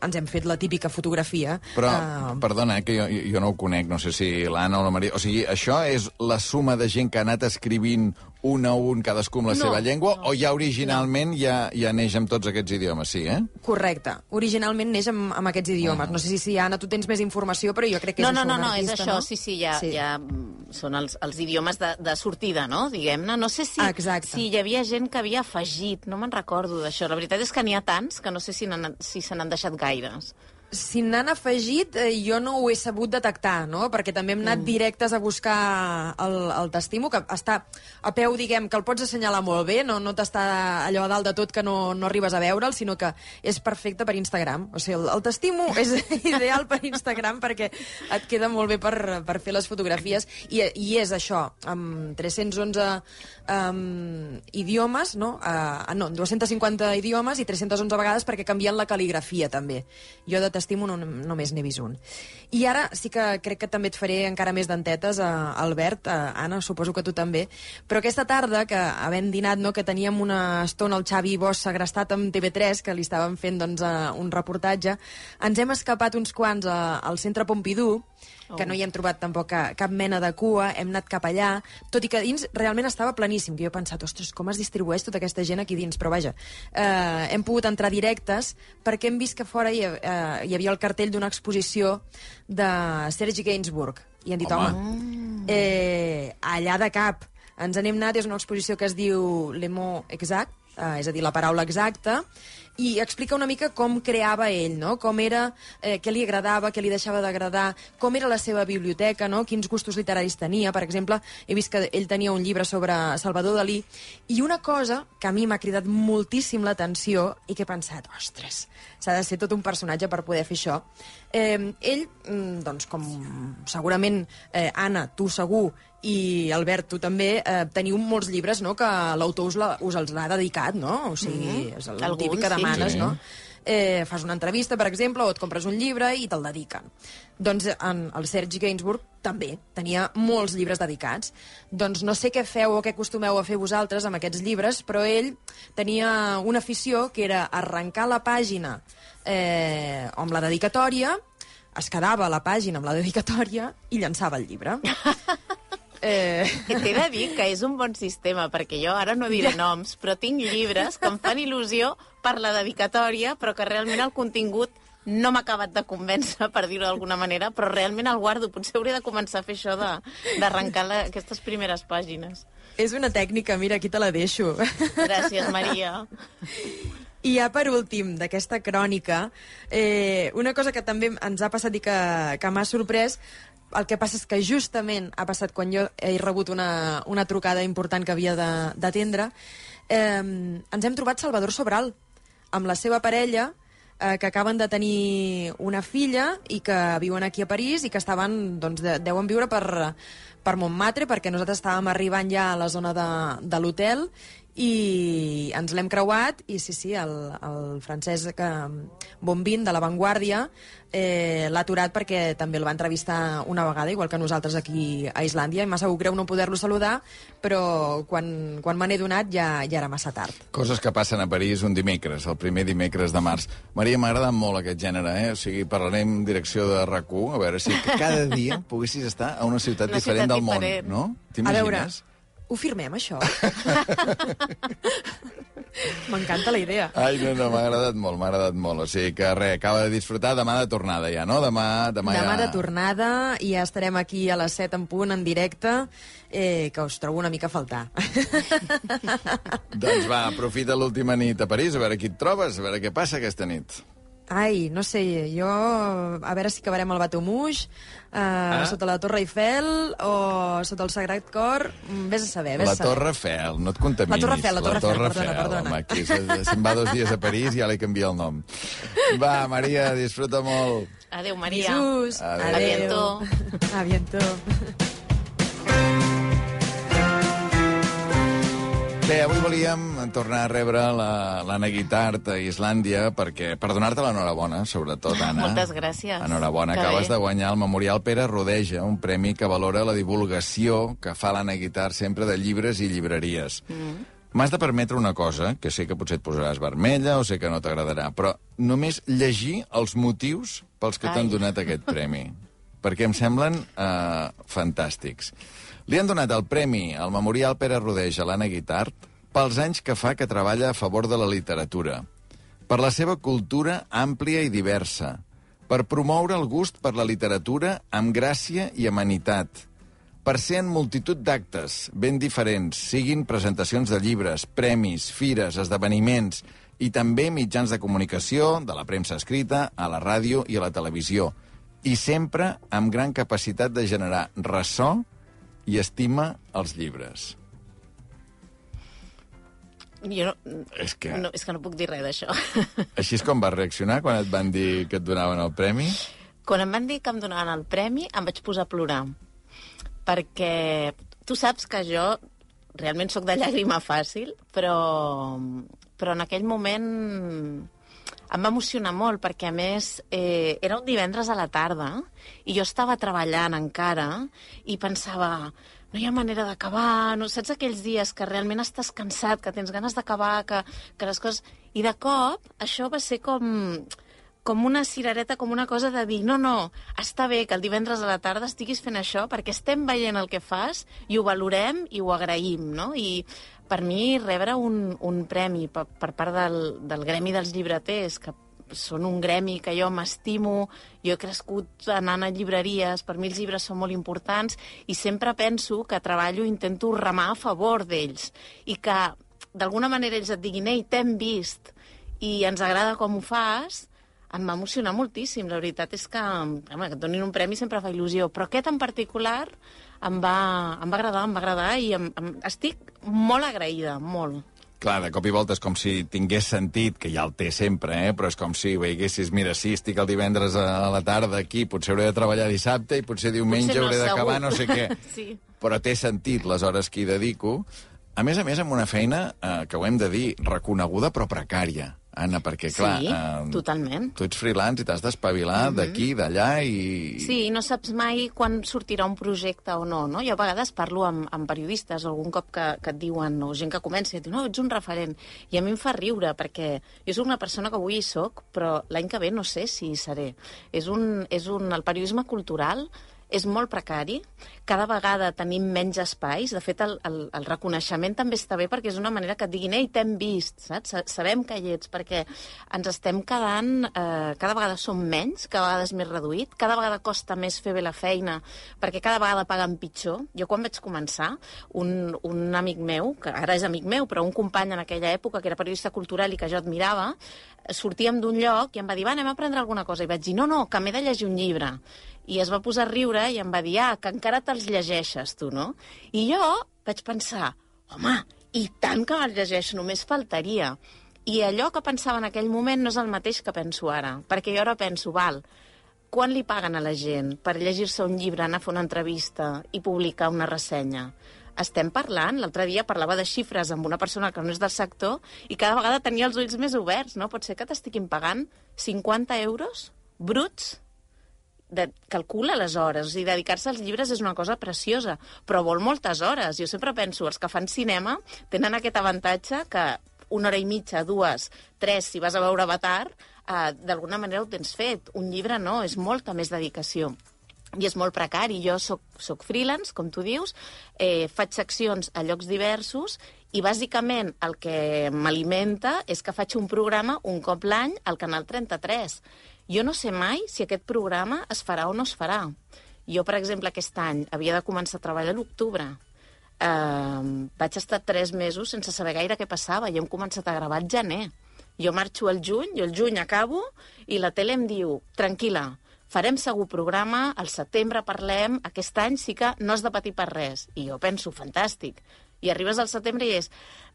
ens hem fet la típica fotografia. Però, Eh, perdona, eh, que jo, jo no ho conec, no sé si l'Anna o la Maria... O sigui, això és la suma de gent que ha anat escrivint un a un, cadascú amb la No, seva llengua, o ja originalment ja, ja neix amb tots aquests idiomes, sí, eh? Correcte. Originalment neix amb, amb aquests idiomes. No sé si, si Anna, tu tens més informació, però jo crec que és No, no, això, no, no, és artista, això, no? sí, sí, ja, Sí. ja mm, són els, els idiomes de, de sortida, no?, diguem-ne. No sé si, Exacte. si hi havia gent que havia afegit, no me'n recordo d'això. La veritat és que n'hi ha tants que no sé si, n'han- si se n'han deixat gaires. Si n'han afegit, eh, jo no ho he sabut detectar, no? Perquè també hem anat mm. directes a buscar el, el t'estimo, que està a peu, diguem, que el pots assenyalar molt bé, no, no t'està allò a dalt de tot que no, no arribes a veure'l, sinó que és perfecte per Instagram. O sigui, el, el t'estimo és ideal per Instagram perquè et queda molt bé per, per fer les fotografies i, i és això, amb 311 um, idiomes, no? Uh, no, 250 idiomes i 311 vegades perquè canvien la cal·ligrafia, també. Jo de t'estimo no, només n'he vist un. I ara sí que crec que també et faré encara més dentetes, a Albert, a Anna, suposo que tu també, però aquesta tarda, que havent dinat, no, que teníem una estona el Xavi Bosch segrestat amb TV3, que li estàvem fent doncs, eh, un reportatge, ens hem escapat uns quants a, al centre Pompidou, que no hi hem trobat tampoc cap, cap mena de cua, hem anat cap allà, tot i que dins realment estava planíssim, que jo he pensat, ostres, com es distribueix tota aquesta gent aquí dins, però vaja, eh, hem pogut entrar directes perquè hem vist que fora hi, eh, hi havia el cartell d'una exposició de Sergi Gainsbourg, i hem dit, home, home eh, allà de cap, ens n'hem anat, és una exposició que es diu Le mot exact, eh, és a dir, la paraula exacta, i explica una mica com creava ell, no? com era, eh, què li agradava, què li deixava d'agradar, com era la seva biblioteca, no? quins gustos literaris tenia. Per exemple, he vist que ell tenia un llibre sobre Salvador Dalí, i una cosa que a mi m'ha cridat moltíssim l'atenció i que he pensat, ostres, s'ha de ser tot un personatge per poder fer això. Eh, ell, mm, doncs, com segurament eh, Anna, tu segur, i Albert, tu també, eh, teniu molts llibres no? que l'autor us, la, us els l'ha dedicat, no? O sigui, Mhm. és el Alguns, típic que demanes, Sí. no? Eh, fas una entrevista, per exemple, o et compres un llibre i te'l dediquen. Doncs en, el Sergi Gainsbourg també tenia molts llibres dedicats. Doncs no sé què feu o què acostumeu a fer vosaltres amb aquests llibres, però ell tenia una afició que era arrencar la pàgina eh, amb la dedicatòria, es quedava a la pàgina amb la dedicatòria i llançava el llibre. Eh... T'he de dir que és un bon sistema, perquè jo ara no diré noms, però tinc llibres que em fan il·lusió per la dedicatòria, però que realment el contingut no m'ha acabat de convèncer, per dir-ho d'alguna manera, però realment el guardo. Potser hauré de començar a fer això de- d'arrencar aquestes primeres pàgines. És una tècnica, mira, aquí te la deixo. Gràcies, Maria. I ja per últim, d'aquesta crònica, eh, una cosa que també ens ha passat i que, que m'ha sorprès, el que passa és que justament ha passat quan jo he rebut una, una trucada important que havia d'atendre, eh, ens hem trobat Salvador Sobral, amb la seva parella, eh, que acaben de tenir una filla i que viuen aquí a París i que estaven, doncs, de, deuen viure per, per Montmartre, perquè nosaltres estàvem arribant ja a la zona de, de l'hotel i ens l'hem creuat i sí, sí, el, el francès que, Bombín, de La Vanguardia, eh, l'ha aturat perquè també el va entrevistar una vegada, igual que nosaltres aquí a Islàndia, i m'ha sabut greu no poder-lo saludar, però quan, quan me n'he donat ja, ja era massa tard. Coses que passen a París un dimecres, el primer dimecres de març. Maria, m'ha agradat molt aquest gènere, eh? O sigui, parlarem en direcció de rac a veure si cada dia poguessis estar a una ciutat Una diferent ciutat del món, diferent. no? A veure, T'imagines? Ho firmem, això? M'encanta la idea. Ai, no, no, m'ha agradat molt, m'ha agradat molt. O sigui que res, acaba de disfrutar demà de tornada ja, no? Demà, demà, Demà ja... de tornada i ja estarem aquí a les 7 en punt, en directe, eh, que us trobo una mica a faltar. Doncs va, aprofita l'última nit a París, a veure qui et trobes, a veure què passa aquesta nit. Ai, no sé, jo... A veure si acabarem al Bateau-Mouche, eh, Ah. sota la Torre Eiffel o sota el Sagrat Cor. Mm, Vés a saber, vés La a saber. Torre Eiffel, no et contaminis. La Torre Eiffel, la Torre Eiffel, perdona, Eiffel, perdona. Home, aquí se- se'n va dos dies a París i ja li canvia el nom. Va, Maria, disfruta molt. Adéu, Maria. Jesús, Adéu. A bientó. A Bé, avui volíem tornar a rebre la- l'Anna Guitart a Islàndia perquè, per donar-te l'enhorabona, sobretot, Anna. Moltes gràcies. Enhorabona, Que acabes bé. de guanyar el Memorial Pere Rodeja, un premi que valora la divulgació que fa l'Anna Guitart sempre de llibres i llibreries. Mm. M'has de permetre una cosa, que sé que potser et posaràs vermella o sé que no t'agradarà, però només llegir els motius pels que t'han donat aquest premi, perquè em semblen uh, fantàstics. Li han donat el premi al Memorial Pere Rodeja a l'Anna Guitart pels anys que fa que treballa a favor de la literatura, per la seva cultura àmplia i diversa, per promoure el gust per la literatura amb gràcia i amenitat, per ser en multitud d'actes ben diferents, siguin presentacions de llibres, premis, fires, esdeveniments i també mitjans de comunicació, de la premsa escrita, a la ràdio i a la televisió, i sempre amb gran capacitat de generar ressò i estima als llibres. Jo no, És que... no, és que no puc dir res d'això. Així és com vas reaccionar quan et van dir que et donaven el premi? Quan em van dir que em donaven el premi, em vaig posar a plorar. Perquè tu saps que jo realment sóc de llàgrima fàcil, però, però en aquell moment em va emocionar molt, perquè a més eh, era un divendres a la tarda i jo estava treballant encara i pensava, no hi ha manera d'acabar, no saps aquells dies que realment estàs cansat, que tens ganes d'acabar, que, que les coses... I de cop això va ser com com una cirereta, com una cosa de dir no, no, està bé que el divendres a la tarda estiguis fent això perquè estem veient el que fas i ho valorem i ho agraïm, no? I per mi rebre un, un premi per, per part del, del Gremi dels Llibreters, que són un gremi que jo m'estimo, jo he crescut anant a llibreries, per mi els llibres són molt importants i sempre penso que treballo i intento remar a favor d'ells i que d'alguna manera ells et diguin ei, t'hem vist i ens agrada com ho fas, em va emocionar moltíssim. La veritat és que, home, que et donin un premi sempre fa il·lusió, però aquest en particular em va, em va agradar, em va agradar i em, em, estic molt agraïda, molt. Clar, de cop i volta és com si tingués sentit, que ja el té sempre, eh? però és com si veiessis, mira, sí, estic el divendres a la tarda aquí, potser hauré de treballar dissabte i potser diumenge Potser no, hauré d'acabar no sé què. sí. Però té sentit les hores que hi dedico. A més a més, amb una feina, eh, que ho hem de dir, reconeguda però precària, Anna, perquè, clar... sí, eh, totalment. Tu ets freelance i t'has d'espavilar Mhm. d'aquí, d'allà i... Sí, i no saps mai quan sortirà un projecte o no, no? Jo a vegades parlo amb, amb periodistes algun cop que, que et diuen, o gent que comença i et diu, no, ets un referent. I a mi em fa riure, perquè jo sóc una persona que avui hi soc, però l'any que ve no sé si hi seré. És un, és un, el periodisme cultural és molt precari, cada vegada tenim menys espais, de fet el, el, el reconeixement també està bé perquè és una manera que et diguin ei, t'hem vist, saps? Sa- Sabem que hi ets, perquè ens estem quedant, eh, cada vegada som menys, cada vegada és més reduït, cada vegada costa més fer bé la feina, perquè cada vegada paguen pitjor. Jo quan vaig començar, un, un amic meu, que ara és amic meu, però un company en aquella època, que era periodista cultural i que jo admirava, sortíem d'un lloc i em va dir, va, anem a prendre alguna cosa. I vaig dir, no, no, que m'he de llegir un llibre. I es va posar a riure i em va dir, ah, que encara te'ls llegeixes, tu, no? I jo vaig pensar, home, i tant que me'ls llegeixo, només faltaria. I allò que pensava en aquell moment no és el mateix que penso ara, perquè jo ara penso, val, quan li paguen a la gent per llegir-se un llibre, anar a fer una entrevista i publicar una ressenya? Estem parlant, l'altre dia parlava de xifres amb una persona que no és del sector i cada vegada tenia els ulls més oberts, no? Pot ser que t'estiguin pagant 50 euros bruts de, calcula les hores. Sigui, dedicar-se als llibres és una cosa preciosa, però vol moltes hores. Jo sempre penso, els que fan cinema tenen aquest avantatge que una hora i mitja, dues, tres, si vas a veure Avatar, eh, d'alguna manera ho tens fet. Un llibre no, és molta més dedicació i és molt precari. Jo soc, soc freelance, com tu dius, eh, faig seccions a llocs diversos i bàsicament el que m'alimenta és que faig un programa un cop l'any al Canal 33. Jo no sé mai si aquest programa es farà o no es farà. Jo, per exemple, aquest any havia de començar a treballar a l'octubre. Uh, vaig estar tres mesos sense saber gaire què passava i hem començat a gravar al gener. Jo marxo al juny, jo al juny acabo, i la tele em diu, tranquil·la, farem segur programa, al setembre parlem, aquest any sí que no has de patir per res. I jo penso, fantàstic. I arribes al setembre i és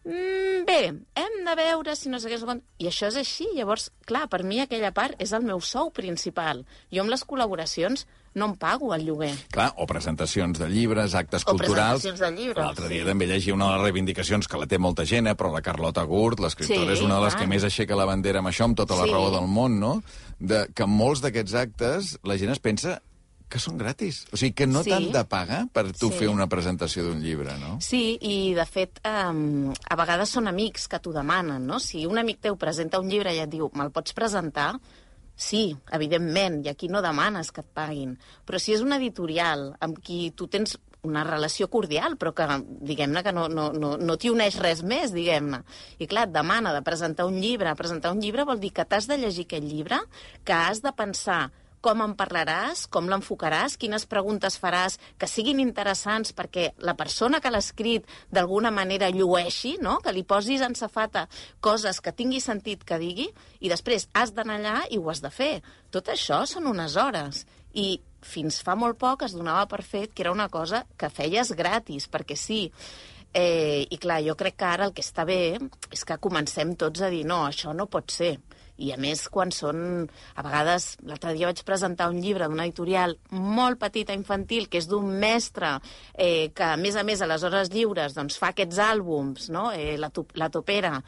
mm, bé, hem de veure si no sé què... és quan-". I això és així. Llavors, clar, per mi aquella part és el meu sou principal. Jo amb les col·laboracions no em pago el lloguer. Clar, o presentacions de llibres, actes O culturals. presentacions de llibres, L'altre dia sí. també llegia una de les reivindicacions que la té molta gent, eh, però la Carlota Gurt, l'escriptora, Sí, és una de les clar. que més aixeca la bandera amb això, amb tota la Sí. raó del món, no? De, que molts d'aquests actes la gent es pensa que són gratis. O sigui, que no Sí. t'han de pagar per tu Sí. fer una presentació d'un llibre, no? Sí, i de fet, um, a vegades són amics que t'ho demanen, no? Si un amic teu presenta un llibre i et diu, me'l pots presentar? Sí, evidentment, i aquí no demanes que et paguin. Però si és un editorial amb qui tu tens una relació cordial, però que, diguem-ne, que no, no, no, no t'hi uneix res més, diguem-ne. I clar, et demana de presentar un llibre. Presentar un llibre vol dir que t'has de llegir aquest llibre, que has de pensar com en parlaràs, com l'enfocaràs, quines preguntes faràs que siguin interessants perquè la persona que l'ha escrit d'alguna manera llueixi, no? que li posis en safata coses que tingui sentit que digui, i després has d'anar allà i ho has de fer. Tot això són unes hores. I fins fa molt poc es donava per fet que era una cosa que feies gratis, perquè sí. Eh, I clar, jo crec que ara el que està bé és que comencem tots a dir no, això no pot ser. I a més, quan són... A vegades, l'altre dia vaig presentar un llibre d'una editorial molt petita infantil, que és d'un mestre eh, que, a més a més, a les hores lliures doncs, fa aquests àlbums, no? eh, la, to la topera,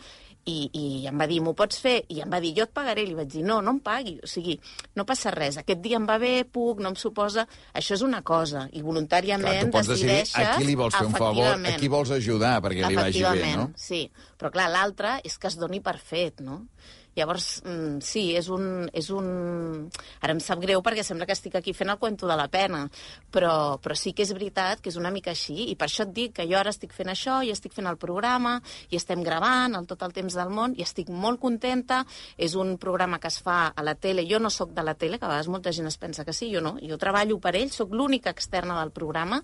i, i em va dir, m'ho pots fer? I em va dir, jo et pagaré. Li vaig dir, no, no em pagui. O sigui, no passa res. Aquest dia em va bé, puc, no em suposa... Això és una cosa. I Clar, voluntàriament tu pots decidir decideixes... a qui li vols fer un favor, a qui vols ajudar perquè li vagi bé, no? sí. Però clar, l'altre és que es doni per fet, no? Llavors, mm, sí, és un, és un... Ara em sap greu perquè sembla que estic aquí fent el cuento de la pena, però, però sí que és veritat que és una mica així, i per això et dic que jo ara estic fent això, i estic fent el programa, i estem gravant el tot el temps del món, i estic molt contenta. És un programa que es fa a la tele. Jo no sóc de la tele, que a vegades molta gent es pensa que sí, jo no. Jo treballo per ell, sóc l'única externa del programa,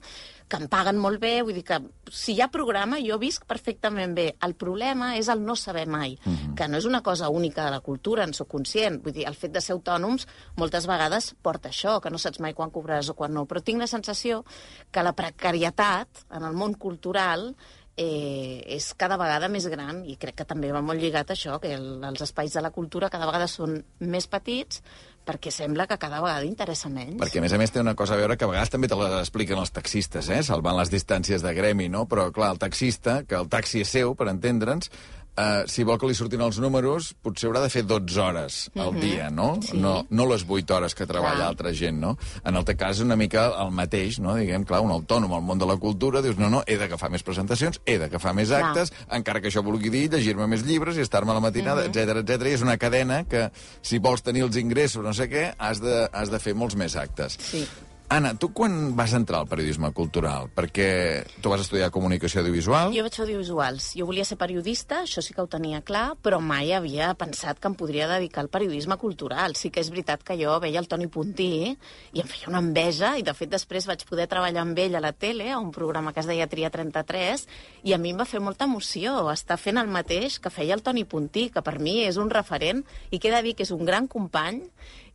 que em paguen molt bé, vull dir que si hi ha programa jo visc perfectament bé. El problema és el no saber mai, que no és una cosa única de la cultura, en sóc conscient. Vull dir, el fet de ser autònoms moltes vegades porta això, que no saps mai quan cobraràs o quan no. Però tinc la sensació que la precarietat en el món cultural eh, és cada vegada més gran i crec que també va molt lligat a això, que el, els espais de la cultura cada vegada són més petits perquè sembla que cada vegada interessa menys. Perquè, a més a més, té una cosa a veure que a vegades també te l'expliquen els taxistes, eh? salvant les distàncies de gremi, no? Però, clar, el taxista, que el taxi és seu, per entendre'ns, eh, si vol que li surtin els números, potser haurà de fer 12 hores al Mhm. dia, no? Sí. no? No les 8 hores que treballa Clar. altra gent, no? En el teu cas una mica el mateix, no? Diguem, clar, un autònom al món de la cultura, dius, no, no, he d'agafar més presentacions, he d'agafar més Clar. actes, encara que això vulgui dir llegir-me més llibres i estar-me a la matinada, Mhm. etc etc. I és una cadena que, si vols tenir els ingressos, no sé què, has de, has de fer molts més actes. Sí. Anna, tu quan vas entrar al periodisme cultural? Perquè tu vas estudiar comunicació audiovisual? Jo vaig fer audiovisuals. Jo volia ser periodista, això sí que ho tenia clar, però mai havia pensat que em podria dedicar al periodisme cultural. Sí que és veritat que jo veia el Toni Puntí i em feia una enveja, i de fet després vaig poder treballar amb ell a la tele, a un programa que es deia Tria 33, i a mi em va fer molta emoció estar fent el mateix que feia el Toni Puntí, que per mi és un referent, i que he de dir que és un gran company,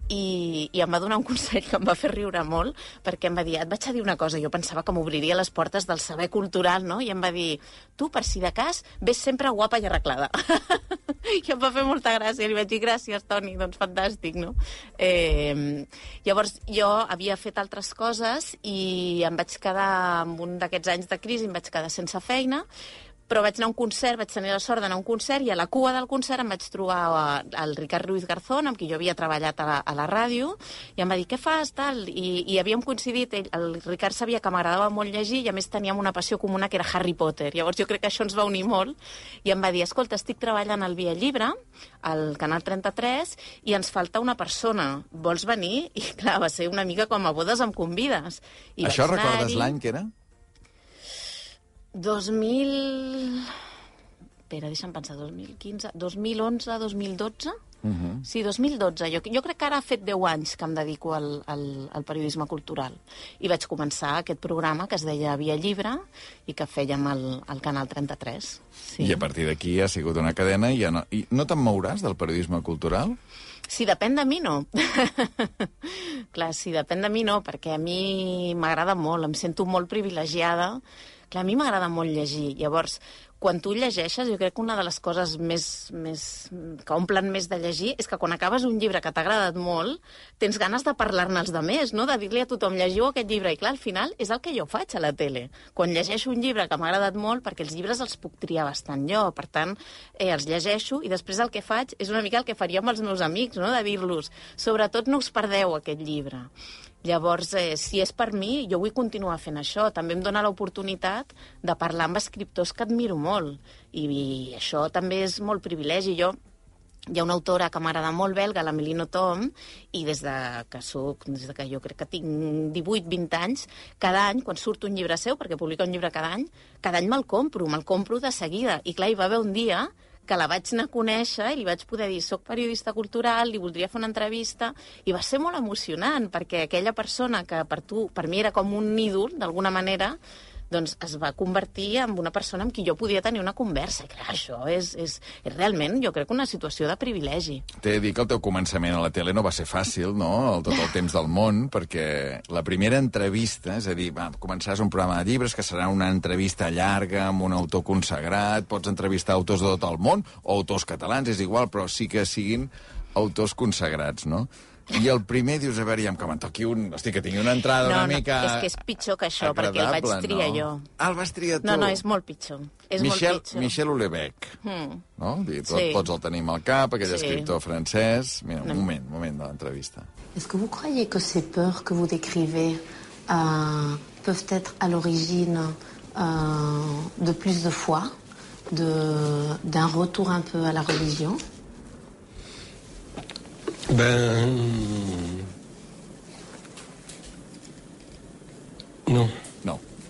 i, i em va donar un consell que em va fer riure molt, perquè em va dir, et vaig a dir una cosa, jo pensava que m'obriria les portes del saber cultural, no? I em va dir, tu, per si de cas, ves sempre guapa i arreglada. I em va fer molta gràcia, li vaig dir, gràcies, Toni, doncs fantàstic, no? Eh, llavors, jo havia fet altres coses i em vaig quedar, amb un d'aquests anys de crisi, em vaig quedar sense feina, però vaig anar a un concert, vaig tenir la sort d'anar a un concert i a la cua del concert em vaig trobar a- al Ricard Ruiz Garzón, amb qui jo havia treballat a la, a la ràdio, i em va dir, què fas, tal? I, i havíem coincidit, ell, el Ricard sabia que m'agradava molt llegir i a més teníem una passió comuna que era Harry Potter. Llavors jo crec que això ens va unir molt i em va dir, escolta, estic treballant al Via Llibre, al Canal 33, i ens falta una persona. Vols venir? I clar, va ser una mica com a bodes em convides. I Això recordes l'any que era? 2000... Espera, deixa'm pensar, 2015... 2011, 2012? Uh -huh. Sí, 2012. Jo, jo crec que ara ha fet 10 anys que em dedico al, al, al periodisme cultural. I vaig començar aquest programa que es deia Via Llibre i que fèiem al, al Canal 33. Sí. I a partir d'aquí ha sigut una cadena i, ja no, i no te'n mouràs del periodisme cultural? Si depèn de mi, no. Clar, si depèn de mi, no, perquè a mi m'agrada molt, em sento molt privilegiada. Clar, a mi m'agrada molt llegir. Llavors, quan tu llegeixes, jo crec que una de les coses més, més, que omplen més de llegir és que quan acabes un llibre que t'ha agradat molt, tens ganes de parlar-ne als demés, no? de dir-li a tothom, llegiu aquest llibre. I clar, al final és el que jo faig a la tele. Quan llegeixo un llibre que m'ha agradat molt, perquè els llibres els puc triar bastant jo, per tant, eh, els llegeixo i després el que faig és una mica el que faria amb els meus amics, no? de dir-los, sobretot no us perdeu aquest llibre. Llavors, eh, si és per mi, jo vull continuar fent això. També em dóna l'oportunitat de parlar amb escriptors que admiro molt. I, I això també és molt privilegi. Jo hi ha una autora que m'agrada molt belga, la Melino Tom, i des de que soc, des de que jo crec que tinc 18-20 anys, cada any, quan surt un llibre seu, perquè publica un llibre cada any, cada any me'l compro, me'l compro de seguida. I clar, hi va haver un dia que la vaig anar a conèixer i li vaig poder dir soc periodista cultural, li voldria fer una entrevista, i va ser molt emocionant, perquè aquella persona que per tu, per mi era com un ídol, d'alguna manera, doncs es va convertir en una persona amb qui jo podia tenir una conversa. I clar, això és, és, és realment, jo crec, una situació de privilegi. T'he de dir que el teu començament a la tele no va ser fàcil, no?, el, tot el temps del món, perquè la primera entrevista, és a dir, va, començaràs un programa de llibres que serà una entrevista llarga amb un autor consagrat, pots entrevistar autors de tot el món, o autors catalans, és igual, però sí que siguin autors consagrats, no? I el primer dius, a veure, ja em me'n toqui un... Hosti, que tingui una entrada no, una no, mica... és que és pitjor que això, perquè el vaig triar no? jo. Ah, el vas triar tu? No, no, és molt pitjor. És Michel, molt pitjor. Michel Houellebecq, Mm. no? Dir, tot, Sí. Tots el tenim al cap, aquell Sí. escriptor francès... Mira, un No. moment, un moment de l'entrevista. Est-ce que vous croyez que ces peurs que vous décrivez euh, peuvent être à l'origine euh, de plus de foi, de- d'un retour un peu à la religion Ben... No.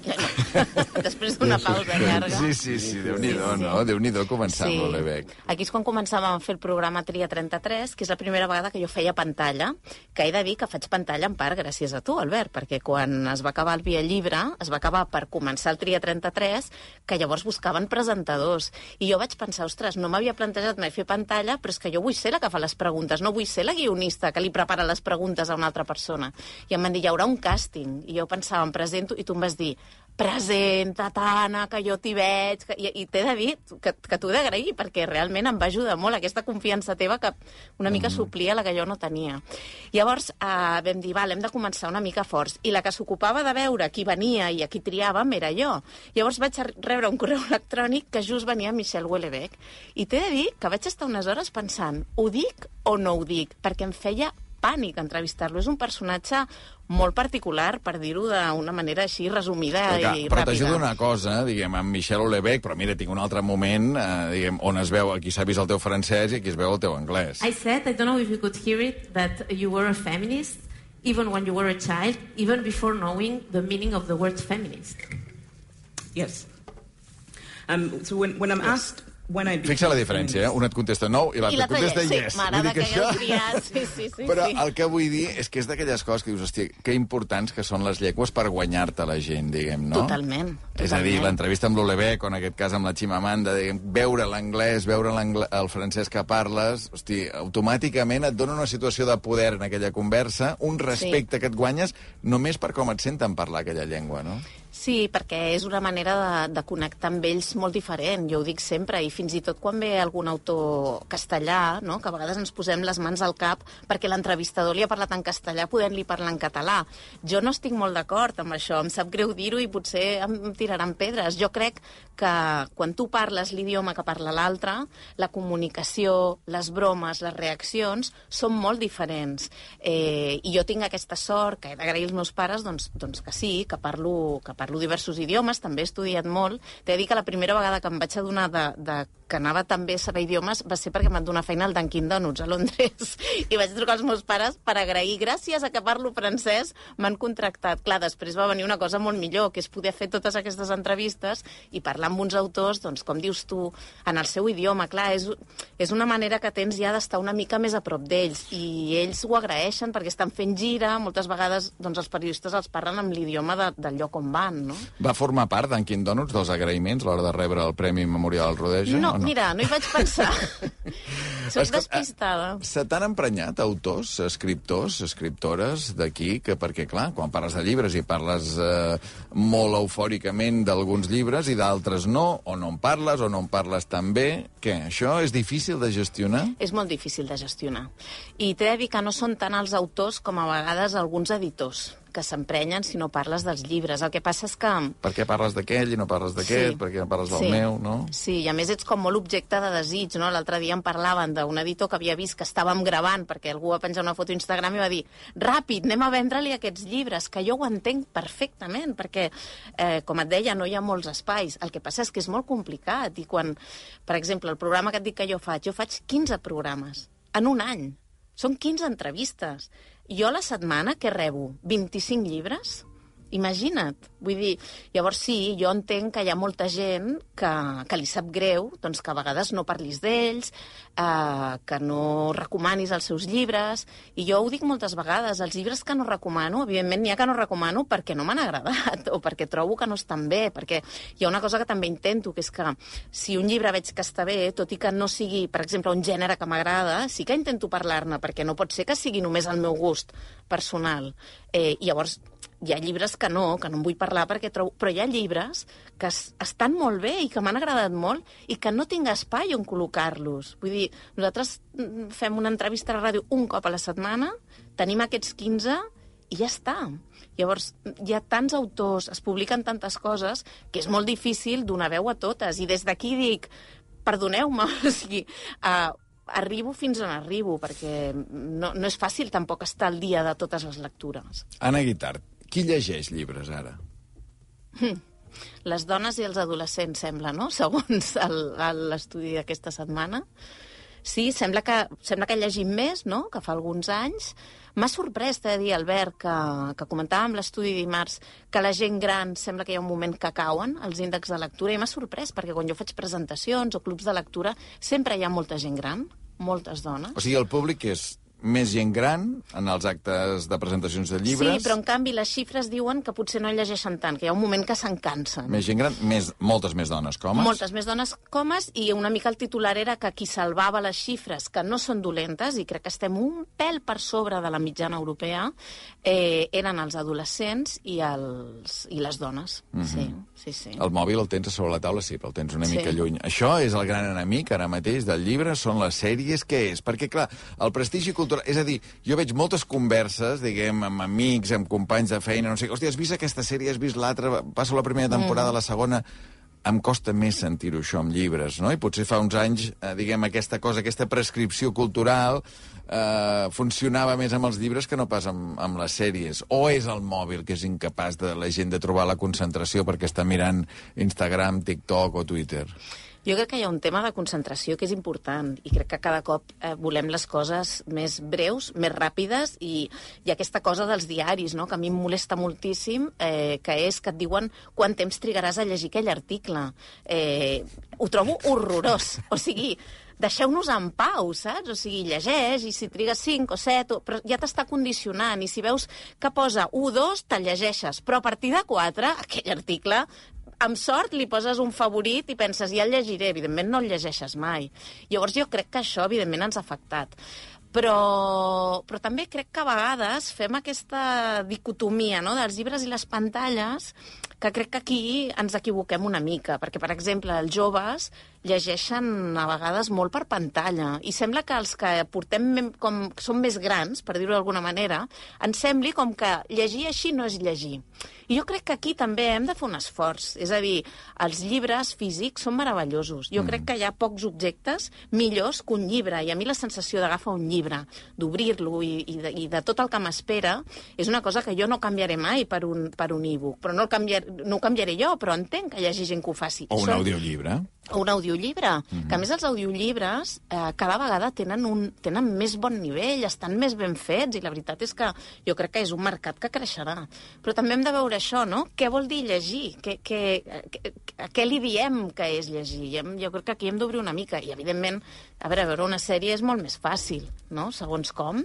Després d'una pausa llarga. Sí, sí, sí, Déu-n'hi-do, no? Déu-n'hi-do començar amb l'Houellebecq. Aquí és quan començàvem a fer el programa Tria 33, que és la primera vegada que jo feia pantalla, que he de dir que faig pantalla en part gràcies a tu, Albert, perquè quan es va acabar el Via Llibre, es va acabar per començar el Tria 33, que llavors buscaven presentadors. I jo vaig pensar, ostres, no m'havia plantejat mai fer pantalla, però és que jo vull ser la que fa les preguntes, no vull ser la guionista que li prepara les preguntes a una altra persona. I em van dir, hi haurà un càsting. I jo pensava, em presento, i tu em vas dir, presenta, Tana, que jo t'hi veig... Que... I, i t'he de dir que, que t'ho he d'agrair, perquè realment em va ajudar molt aquesta confiança teva que una mica Mm. suplia la que jo no tenia. Llavors eh, vam dir, val, hem de començar una mica forts. I la que s'ocupava de veure qui venia i a qui triàvem era jo. Llavors vaig rebre un correu electrònic que just venia Michel Houellebecq. I t'he de dir que vaig estar unes hores pensant, ho dic o no ho dic? Perquè em feia pànic entrevistar-lo. És un personatge molt particular, per dir-ho d'una manera així resumida Clar, i però ràpida. t'ajuda una cosa, diguem, amb Michel Houellebecq, però mira, tinc un altre moment, eh, diguem, on es veu, aquí s'ha vist el teu francès i aquí es veu el teu anglès. I said, I don't know if you could hear it, that you were a feminist even when you were a child, even before knowing the meaning of the word feminist. Yes. Um, so when, when I'm asked when I Fixa la diferència, eh? Un et contesta no i l'altre et contesta sí, yes. m'agrada Vull dir que hagueu triat, sí, sí, sí. Però sí. el que vull dir és que és d'aquelles coses que dius, hòstia, que importants que són les llengües per guanyar-te la gent, diguem, no? Totalment. És a dir, totalment. l'entrevista amb l'Olebec, o en aquest cas amb la Chimamanda, diguem, veure l'anglès, veure el francès que parles, hosti, automàticament et dona una situació de poder en aquella conversa, un respecte sí. que et guanyes només per com et senten parlar aquella llengua, no? Sí, perquè és una manera de, de connectar amb ells molt diferent, jo ho dic sempre, i fins i tot quan ve algun autor castellà, no? que a vegades ens posem les mans al cap perquè l'entrevistador li ha parlat en castellà podent-li parlar en català. Jo no estic molt d'acord amb això, em sap greu dir-ho i potser em tiraran pedres. Jo crec que quan tu parles l'idioma que parla l'altre, la comunicació, les bromes, les reaccions són molt diferents. Eh, I jo tinc aquesta sort, que he d'agrair als meus pares, doncs, doncs que sí, que parlo, que parlo diversos idiomes, també he estudiat molt. T'he dir que la primera vegada que em vaig adonar de, de que anava també a saber idiomes va ser perquè em van donar feina al Dunkin' Donuts a Londres i vaig trucar als meus pares per agrair gràcies a que parlo francès m'han contractat. Clar, després va venir una cosa molt millor, que és poder fer totes aquestes entrevistes i parlar amb uns autors, doncs, com dius tu, en el seu idioma. Clar, és, és una manera que tens ja d'estar una mica més a prop d'ells i ells ho agraeixen perquè estan fent gira, moltes vegades doncs, els periodistes els parlen amb l'idioma de, del lloc on van, no? Va formar part Dunkin' Donuts dels agraïments a l'hora de rebre el Premi Memorial Rodeja? No, o no? Mira, no hi vaig pensar. Soc Escolta, despistada. Se t'han emprenyat autors, escriptors, escriptores d'aquí, que perquè, clar, quan parles de llibres i parles eh, molt eufòricament d'alguns llibres i d'altres no, o no en parles o no en parles tan bé, què, això és difícil de gestionar? És molt difícil de gestionar. I t'he de dir que no són tant els autors com a vegades alguns editors que s'emprenyen si no parles dels llibres. El que passa és que... Per què parles d'aquell i no parles d'aquest? Sí. Per què no parles del Sí. meu, no? Sí, i a més ets com molt objecte de desig, no? L'altre dia em parlaven d'un editor que havia vist que estàvem gravant perquè algú va penjar una foto a Instagram i va dir ràpid, anem a vendre-li aquests llibres, que jo ho entenc perfectament, perquè, eh, com et deia, no hi ha molts espais. El que passa és que és molt complicat i quan, per exemple, el programa que et dic que jo faig, jo faig 15 programes en un any. Són 15 entrevistes. Jo la setmana que rebo 25 llibres, imagina't. Vull dir, llavors sí, jo entenc que hi ha molta gent que, que li sap greu doncs que a vegades no parlis d'ells, eh, que no recomanis els seus llibres, i jo ho dic moltes vegades, els llibres que no recomano, evidentment n'hi ha que no recomano perquè no m'han agradat, o perquè trobo que no estan bé, perquè hi ha una cosa que també intento, que és que si un llibre veig que està bé, tot i que no sigui, per exemple, un gènere que m'agrada, sí que intento parlar-ne, perquè no pot ser que sigui només el meu gust personal. Eh, llavors, hi ha llibres que no, que no en vull parlar perquè trobo... Però hi ha llibres que es, estan molt bé i que m'han agradat molt i que no tinc espai on col·locar-los. Vull dir, nosaltres mm, fem una entrevista a la ràdio un cop a la setmana, tenim aquests 15 i ja està. Llavors, hi ha tants autors, es publiquen tantes coses, que és molt difícil donar veu a totes. I des d'aquí dic, perdoneu-me, o sigui, uh, arribo fins on arribo, perquè no, no és fàcil tampoc estar al dia de totes les lectures. Anna Guitart, qui llegeix llibres ara? Hm. Les dones i els adolescents, sembla, no? Segons l'estudi d'aquesta setmana. Sí, sembla que, sembla que llegim més, no?, que fa alguns anys. M'ha sorprès, t'he de dir, Albert, que, que comentàvem l'estudi dimarts, que la gent gran sembla que hi ha un moment que cauen els índexs de lectura, i m'ha sorprès, perquè quan jo faig presentacions o clubs de lectura, sempre hi ha molta gent gran, moltes dones. O sigui, el públic és més gent gran en els actes de presentacions de llibres. Sí, però en canvi les xifres diuen que potser no llegeixen tant, que hi ha un moment que se'n cansen. Més gent gran, més, moltes més dones que homes. Moltes més dones que homes, i una mica el titular era que qui salvava les xifres, que no són dolentes, i crec que estem un pèl per sobre de la mitjana europea, eh, eren els adolescents i, els, i les dones. Mhm. Sí, sí, sí. El mòbil el tens sobre la taula, sí, però el tens una Sí. mica lluny. Això és el gran enemic ara mateix del llibre, són les sèries, què és? Perquè, clar, el prestigi cultural... És a dir, jo veig moltes converses, diguem, amb amics, amb companys de feina, no sé, hòstia, has vist aquesta sèrie, has vist l'altra, passo la primera temporada, Mm. la segona... Em costa més sentir-ho això amb llibres, no? I potser fa uns anys, eh, diguem, aquesta cosa, aquesta prescripció cultural eh, funcionava més amb els llibres que no pas amb, amb les sèries. O és el mòbil que és incapaç de la gent de trobar la concentració perquè està mirant Instagram, TikTok o Twitter? Jo crec que hi ha un tema de concentració que és important i crec que cada cop eh, volem les coses més breus, més ràpides i, i aquesta cosa dels diaris, no? que a mi em molesta moltíssim, eh, que és que et diuen quant temps trigaràs a llegir aquell article. Eh, ho trobo horrorós. O sigui, deixeu-nos en pau, saps? O sigui, llegeix, i si trigues 5 o 7, o... però ja t'està condicionant, i si veus que posa 1 o 2, te'l llegeixes, però a partir de 4, aquell article amb sort li poses un favorit i penses, ja el llegiré. Evidentment no el llegeixes mai. Llavors jo crec que això, evidentment, ens ha afectat. Però, però també crec que a vegades fem aquesta dicotomia no? dels llibres i les pantalles que crec que aquí ens equivoquem una mica, perquè, per exemple, els joves llegeixen a vegades molt per pantalla i sembla que els que portem com som més grans, per dir-ho d'alguna manera, ens sembli com que llegir així no és llegir. I jo crec que aquí també hem de fer un esforç. És a dir, els llibres físics són meravellosos. Jo crec que hi ha pocs objectes millors que un llibre. I a mi la sensació d'agafar un llibre, d'obrir-lo i, i, de, i de tot el que m'espera és una cosa que jo no canviaré mai per un, per un e-book. Però no, el canviar, no ho canviaré jo, però entenc que hi hagi gent que ho faci. O un Són- audiollibre. o un audiollibre, mm -hmm. que a més els audiollibres eh, cada vegada tenen, un, tenen més bon nivell, estan més ben fets, i la veritat és que jo crec que és un mercat que creixerà. Però també hem de veure això, no? Què vol dir llegir? Què, què, què, què li diem que és llegir? Hem, jo crec que aquí hem d'obrir una mica. I, evidentment, a veure, veure una sèrie és molt més fàcil, no? Segons com.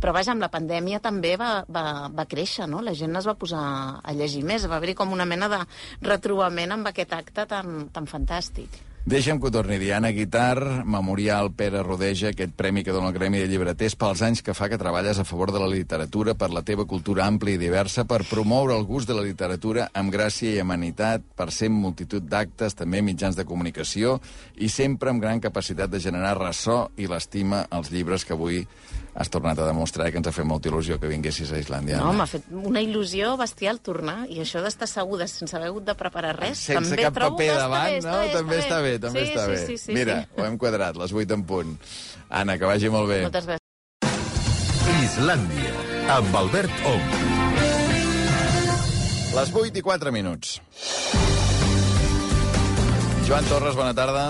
Però, vaja, amb la pandèmia també va, va, va créixer, no? La gent es va posar a llegir més, va haver-hi com una mena de retrobament amb aquest acte tan, tan fantàstic. Deixa'm que ho torni a dir. Anna Guitar, Memorial Pere Rodeja, aquest premi que dona el Gremi de Llibreters pels anys que fa que treballes a favor de la literatura, per la teva cultura àmplia i diversa, per promoure el gust de la literatura amb gràcia i amenitat, per ser multitud d'actes, també mitjans de comunicació, i sempre amb gran capacitat de generar ressò i l'estima als llibres que avui has tornat a demostrar que ens ha fet molta il·lusió que vinguessis a Islàndia. No, m'ha fet una il·lusió bestial tornar, i això d'estar asseguda sense haver hagut de preparar res, Sense també cap trobo paper davant, bé, no? també està bé, també sí, està sí, bé. Sí, sí, Mira, sí. ho hem quadrat, les 8 en punt. Anna, que vagi molt bé. Moltes gràcies. Islàndia, amb Albert Ong. Les 8 i 4 minuts. Joan Torres, bona tarda.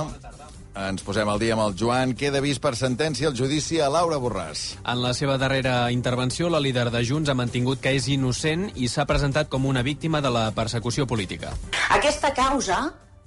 Ens posem al dia amb el Joan. Queda vist per sentència el judici a Laura Borràs. En la seva darrera intervenció, la líder de Junts ha mantingut que és innocent i s'ha presentat com una víctima de la persecució política. Aquesta causa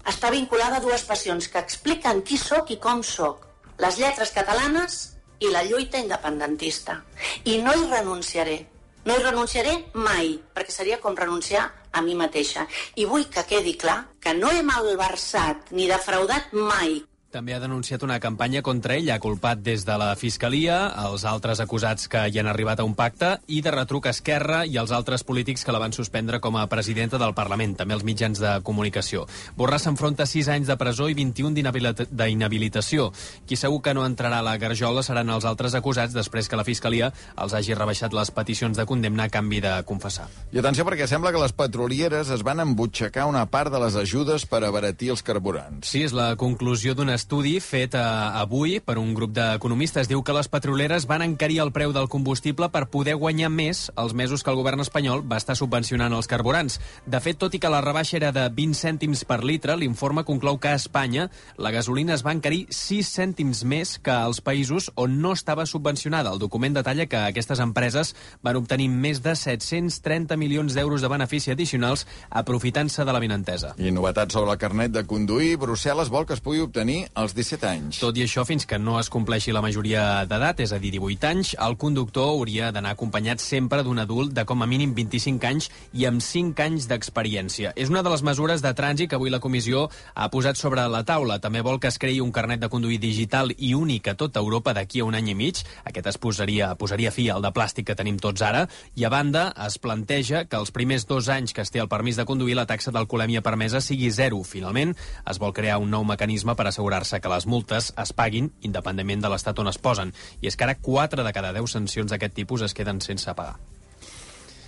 està vinculada a dues passions que expliquen qui sóc i com sóc. Les lletres catalanes i la lluita independentista. I no hi renunciaré. No hi renunciaré mai, perquè seria com renunciar a mi mateixa. I vull que quedi clar que no he malversat ni defraudat mai També ha denunciat una campanya contra ell, ha culpat des de la Fiscalia, els altres acusats que hi han arribat a un pacte i de retruc Esquerra i els altres polítics que la van suspendre com a presidenta del Parlament, també els mitjans de comunicació. Borràs s'enfronta a 6 anys de presó i 21 d'inhabilita- d'inhabilitació. Qui segur que no entrarà a la garjola seran els altres acusats després que la Fiscalia els hagi rebaixat les peticions de condemna a canvi de confessar. I atenció, perquè sembla que les petrolieres es van embutxacar una part de les ajudes per abaratir els carburants. Sí, és la conclusió d'un estudi fet eh, avui per un grup d'economistes. Diu que les petroleres van encarir el preu del combustible per poder guanyar més els mesos que el govern espanyol va estar subvencionant els carburants. De fet, tot i que la rebaixa era de 20 cèntims per litre, l'informe conclou que a Espanya la gasolina es va encarir 6 cèntims més que als països on no estava subvencionada. El document detalla que aquestes empreses van obtenir més de 730 milions d'euros de benefici addicionals aprofitant-se de la vinentesa. I novetats sobre el carnet de conduir, Brussel·les vol que es pugui obtenir als 17 anys. Tot i això, fins que no es compleixi la majoria d'edat, és a dir, 18 anys, el conductor hauria d'anar acompanyat sempre d'un adult de com a mínim 25 anys i amb 5 anys d'experiència. És una de les mesures de trànsit que avui la comissió ha posat sobre la taula. També vol que es creï un carnet de conduir digital i únic a tota Europa d'aquí a un any i mig. Aquest es posaria, posaria fi al de plàstic que tenim tots ara. I a banda, es planteja que els primers dos anys que es té el permís de conduir la taxa d'alcoholèmia permesa sigui zero. Finalment, es vol crear un nou mecanisme per assegurar-se que les multes es paguin independentment de l'estat on es posen. I és que ara 4 de cada 10 sancions d'aquest tipus es queden sense pagar.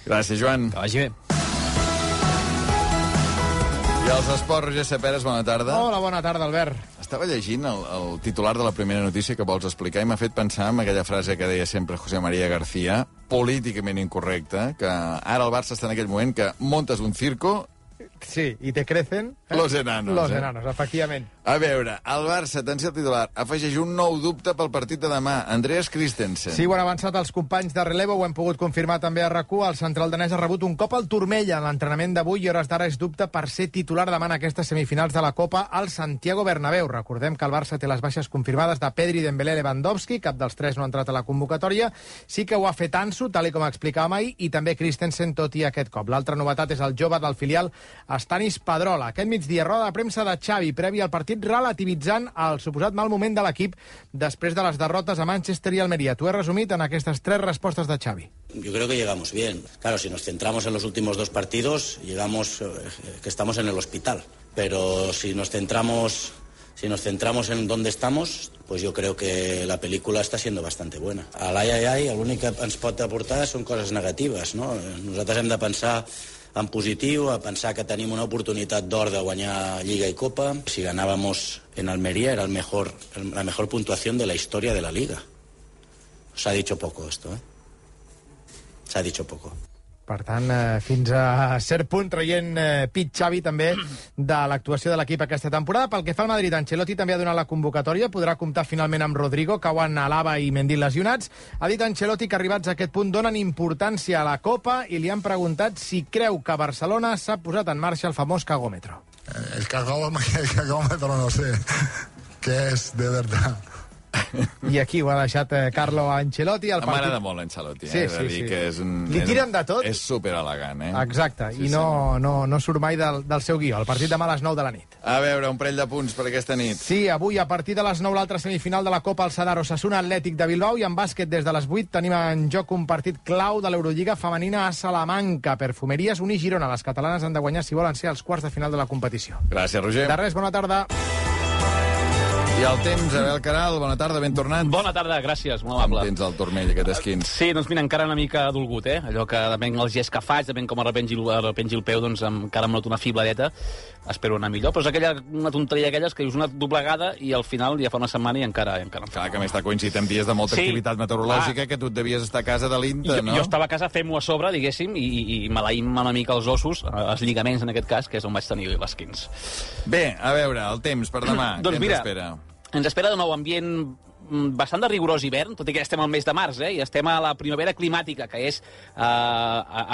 Gràcies, Joan. Que vagi bé. I els esports, Roger Saperes, bona tarda. Hola, bona tarda, Albert. Estava llegint el, el titular de la primera notícia que vols explicar i m'ha fet pensar en aquella frase que deia sempre José María García, políticament incorrecta, que ara el Barça està en aquell moment que montes un circo Sí, i te crecen... Los enanos, Los eh? enanos, efectivament. A veure, el Barça, atenció al titular, afegeix un nou dubte pel partit de demà, Andreas Christensen. Sí, ho han avançat els companys de relevo, ho hem pogut confirmar també a rac El central danès ha rebut un cop al turmell en l'entrenament d'avui i hores d'ara és dubte per ser titular demà en aquestes semifinals de la Copa al Santiago Bernabéu. Recordem que el Barça té les baixes confirmades de Pedri, Dembélé, Lewandowski, cap dels tres no ha entrat a la convocatòria. Sí que ho ha fet Ansu, tal i com explicàvem ahir, i també Christensen, tot i aquest cop. L'altra novetat és el jove del filial Stanis Pedrola. Aquest migdia, roda de premsa de Xavi, previ al partit, relativitzant el suposat mal moment de l'equip després de les derrotes a Manchester i Almeria. T'ho he resumit en aquestes tres respostes de Xavi. Yo creo que llegamos bien. Claro, si nos centramos en los últimos dos partidos, llegamos eh, que estamos en el hospital. Pero si nos centramos si nos centramos en dónde estamos, pues yo creo que la película está siendo bastante buena. A l'ai, ai, ai, l'únic que ens pot aportar són coses negatives, no? Nosaltres hem de pensar en positiu, a pensar que tenim una oportunitat d'or de guanyar Lliga i Copa. Si ganábamos en Almería era mejor, la mejor puntuación de la historia de la Liga. Se ha dicho poco esto, ¿eh? Se ha dicho poco. Per tant, eh, fins a cert punt traient eh, pit Xavi també de l'actuació de l'equip aquesta temporada. Pel que fa al Madrid, Ancelotti també ha donat la convocatòria, podrà comptar finalment amb Rodrigo, Cauen, Alaba i Mendy lesionats. Ha dit Ancelotti que arribats a aquest punt donen importància a la Copa i li han preguntat si creu que Barcelona s'ha posat en marxa el famós cagòmetre. El cagómetro, el no sé qué es de verdad. I aquí ho ha deixat eh, Carlo Ancelotti. El M'agrada molt l'Ancelotti, eh? Sí, sí, dir sí. que és un... Li tiren de tot. És superelegant, eh? Exacte, Sí, i no, no, no surt mai del, del seu guió. El partit demà a les 9 de la nit. A veure, un parell de punts per aquesta nit. Sí, avui a partir de les 9 l'altra semifinal de la Copa al Sadar Osasuna Atlètic de Bilbao i en bàsquet des de les 8 tenim en joc un partit clau de l'Eurolliga femenina a Salamanca. Perfumeries Uni Girona. Les catalanes han de guanyar si volen ser als quarts de final de la competició. Gràcies, Roger. De res, bona tarda. I el temps, Abel Caral, bona tarda, ben tornat. Bona tarda, gràcies, molt Com amable. tens el turmell, aquest esquins? Sí, doncs mira, encara una mica dolgut, eh? Allò que depèn el gest que faig, depèn com arrepengi, arrepengi el peu, doncs encara em noto una fibladeta. Espero anar millor, però és aquella, una tonteria d'aquelles que dius una doblegada i al final ja fa una setmana i encara, i encara. Clar, que més t'ha coincidit en dies de molta Sí, activitat meteorològica, que tu et devies estar a casa de l'Inta, no? jo estava a casa fent-m'ho a sobre, diguéssim, i, i, i maleïm una mica els ossos, eh, els lligaments en aquest cas, que és on vaig tenir l'esquins. Bé, a veure, el temps per demà, doncs què mira, ens espera? ens espera de nou ambient bastant de rigorós hivern, tot i que ja estem al mes de març, eh? i estem a la primavera climàtica, que és eh,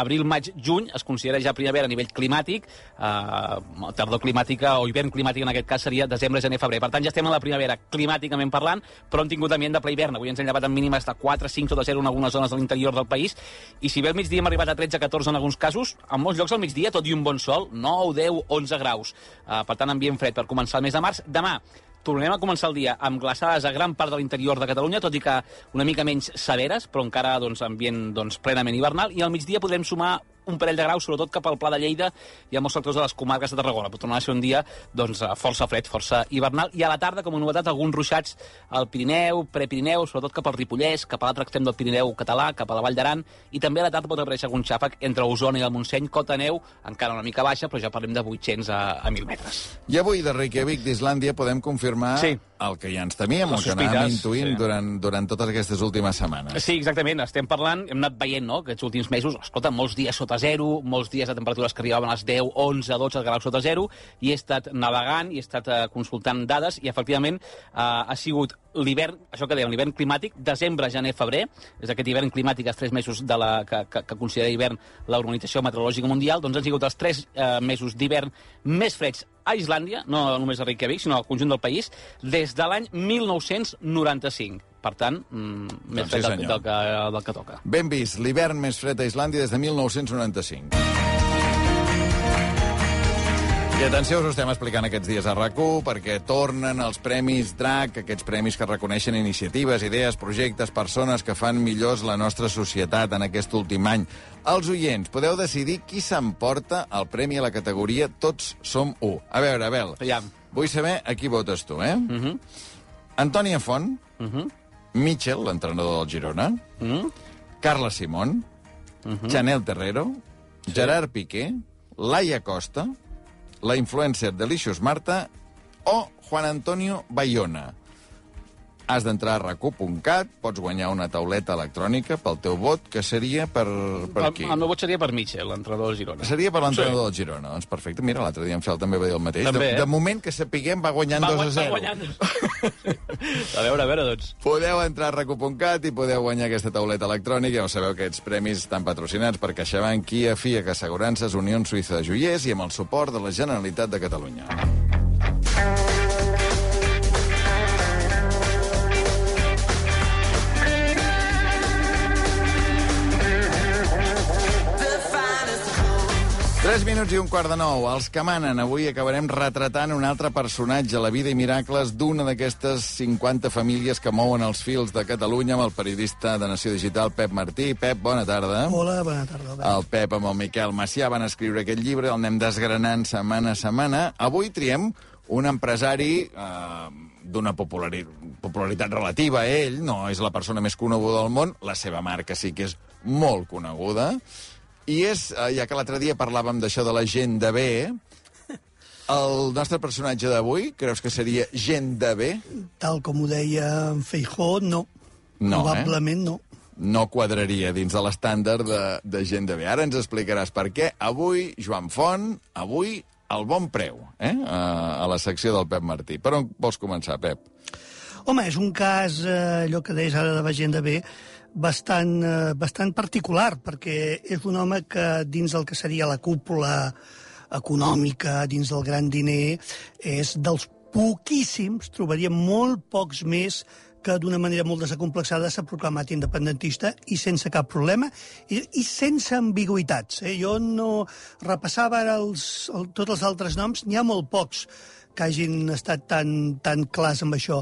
abril, maig, juny, es considera ja primavera a nivell climàtic, eh, tardor climàtica o hivern climàtic en aquest cas seria desembre, gener, febrer. Per tant, ja estem a la primavera climàticament parlant, però hem tingut ambient de ple hivern. Avui ens hem llevat en mínimes de 4, 5 sota 0 en algunes zones de l'interior del país, i si bé al migdia hem arribat a 13, 14 en alguns casos, en molts llocs al migdia, tot i un bon sol, 9, 10, 11 graus. Eh, per tant, ambient fred per començar el mes de març. Demà, Tornem a començar el dia amb glaçades a gran part de l'interior de Catalunya, tot i que una mica menys severes, però encara doncs, ambient doncs, plenament hivernal, i al migdia podrem sumar un parell de graus, sobretot cap al Pla de Lleida i a molts sectors de les comarques de Tarragona. Pot tornar a ser un dia doncs, eh, força fred, força hivernal, i a la tarda, com a novetat, alguns ruixats al Pirineu, Prepirineu, sobretot cap al Ripollès, cap a l'altre extrem del Pirineu català, cap a la Vall d'Aran, i també a la tarda pot aparèixer algun xàfec entre Osona i el Montseny, cota neu, encara una mica baixa, però ja parlem de 800 a, a 1.000 metres. I avui de Reykjavik, d'Islàndia, podem confirmar Sí. El que ja ens temíem, el que anàvem intuint sí. durant, durant totes aquestes últimes setmanes. Sí, exactament. Estem parlant, hem anat veient, no?, aquests últims mesos, escolta, molts dies sota zero, molts dies de temperatures que arribaven als 10, 11, 12 graus sota zero, i he estat navegant i he estat eh, consultant dades, i efectivament eh, ha sigut l'hivern, això que dèiem, l'hivern climàtic, desembre, gener, febrer, és aquest hivern climàtic, els tres mesos de la, que, que, que considera hivern l'Organització Meteorològica Mundial, doncs han sigut els tres eh, mesos d'hivern més freds a Islàndia, no només a Reykjavik, sinó al conjunt del país, des de l'any 1995. Per tant, mm, més Doncs sí, fred del, senyor. del, que, del que toca. Ben vist, l'hivern més fred a Islàndia des de 1995. I atenció, us estem explicant aquests dies a rac perquè tornen els Premis DRAC, aquests premis que reconeixen iniciatives, idees, projectes, persones que fan millors la nostra societat en aquest últim any. Els oients, podeu decidir qui s'emporta el premi a la categoria Tots som u. A veure, Abel, ja. vull saber a qui votes tu, eh? Uh -huh. Antònia Font, uh -huh. Mitchell, l'entrenador del Girona, uh -huh. Carla Simón, uh -huh. Chanel Terrero, sí. Gerard Piqué, Laia Costa, la influencer Delicious Marta o Juan Antonio Bayona. Has d'entrar a rac1.cat, pots guanyar una tauleta electrònica pel teu vot, que seria per, per El, qui? el meu vot seria per Mitchell, l'entrenador del Girona. Seria per l'entrenador del Girona. Doncs perfecte. Mira, l'altre dia en Fel també va dir el mateix. També, de, eh? de moment que sapiguem va guanyant Va 2 a guanyar- 0. va guanyant. A veure, a veure, doncs. Podeu entrar a rac1.cat i podeu guanyar aquesta tauleta electrònica. Ja ho sabeu que aquests premis estan patrocinats per CaixaBank, Kia, FIAC, Assegurances, Unió Suïssa de Joiers i amb el suport de la Generalitat de Catalunya. Tres minuts i un quart de nou. Els que manen. Avui acabarem retratant un altre personatge, la vida i miracles d'una d'aquestes 50 famílies que mouen els fils de Catalunya amb el periodista de Nació Digital, Pep Martí. Pep, bona tarda. Hola, bona tarda. Albert. El Pep amb el Miquel Macià van escriure aquest llibre, el anem desgranant setmana a setmana. Avui triem un empresari eh, d'una populari popularitat relativa. Ell no és la persona més coneguda del món, la seva marca sí que és molt coneguda, i és, eh, ja que l'altre dia parlàvem d'això de la gent de bé, el nostre personatge d'avui, creus que seria gent de bé? Tal com ho deia en Feijó, no. No, Probablement no. no quadraria dins de l'estàndard de, de gent de bé. Ara ens explicaràs per què. Avui, Joan Font, avui el bon preu, eh? a, a la secció del Pep Martí. Per on vols començar, Pep? Home, és un cas, eh, allò que deies ara de la gent de bé, bastant, eh, bastant particular, perquè és un home que dins del que seria la cúpula econòmica, dins del gran diner, és dels poquíssims, trobaríem molt pocs més que d'una manera molt desacomplexada s'ha proclamat independentista i sense cap problema i, i sense ambigüitats. Eh? Jo no repassava ara els, el, tots els altres noms, n'hi ha molt pocs que hagin estat tan, tan clars amb això.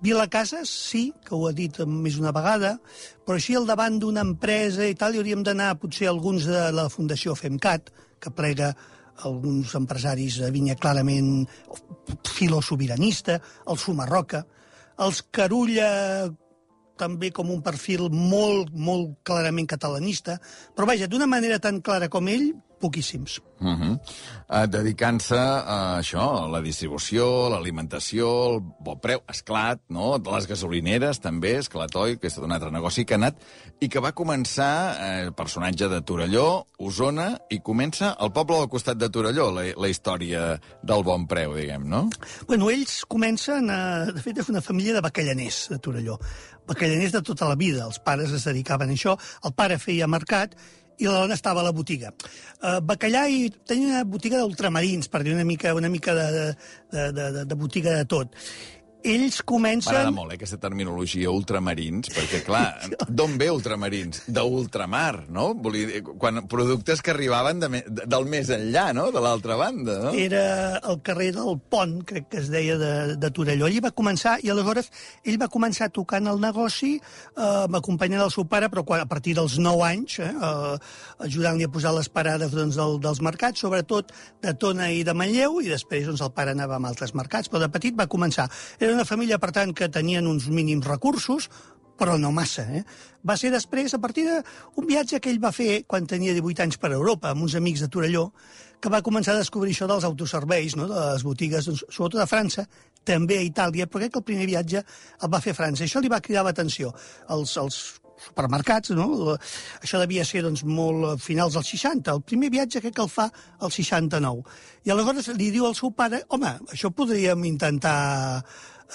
Vilacases, sí, que ho ha dit més una vegada, però així al davant d'una empresa i tal, hi hauríem d'anar potser alguns de la Fundació FEMCAT, que plega alguns empresaris de vinya clarament filosobiranista, el Sumarroca, els Carulla també com un perfil molt, molt clarament catalanista, però vaja, d'una manera tan clara com ell, poquíssims. Uh -huh. uh, Dedicant-se a això, a la distribució, l'alimentació, el bon preu, esclat, no? les gasolineres també, esclat, oi? Que és un altre negoci que ha anat i que va començar eh, el personatge de Torelló, Osona, i comença al poble del costat de Torelló, la, la història del bon preu, diguem, no? Bueno, ells comencen, a... de fet, és una família de bacallaners de Torelló. Bacallaners de tota la vida, els pares es dedicaven a això, el pare feia mercat i la dona estava a la botiga. Uh, bacallà i tenia una botiga d'ultramarins, per dir una mica, una mica de, de, de, de, de botiga de tot. Ells comencen... M'agrada molt, eh, aquesta terminologia, ultramarins, perquè, clar, d'on ve ultramarins? D'ultramar, no? Volia dir, quan productes que arribaven de, me, de, del més enllà, no?, de l'altra banda, no? Era el carrer del Pont, crec que es deia, de, de Torelló. Allí va començar, i aleshores ell va començar tocant el negoci, eh, acompanyant el seu pare, però quan, a partir dels 9 anys, eh, eh, ajudant-li a posar les parades doncs, del, dels mercats, sobretot de Tona i de Manlleu, i després doncs, el pare anava a altres mercats, però de petit va començar. Era una família, per tant, que tenien uns mínims recursos, però no massa. Eh? Va ser després, a partir d'un viatge que ell va fer quan tenia 18 anys per Europa, amb uns amics de Torelló, que va començar a descobrir això dels autoserveis, no? de les botigues, doncs, sobretot a França, també a Itàlia, però crec que el primer viatge el va fer a França. Això li va cridar l'atenció. Els, els supermercats, no? Això devia ser doncs, molt a finals dels 60. El primer viatge crec que el fa al 69. I aleshores li diu al seu pare, home, això podríem intentar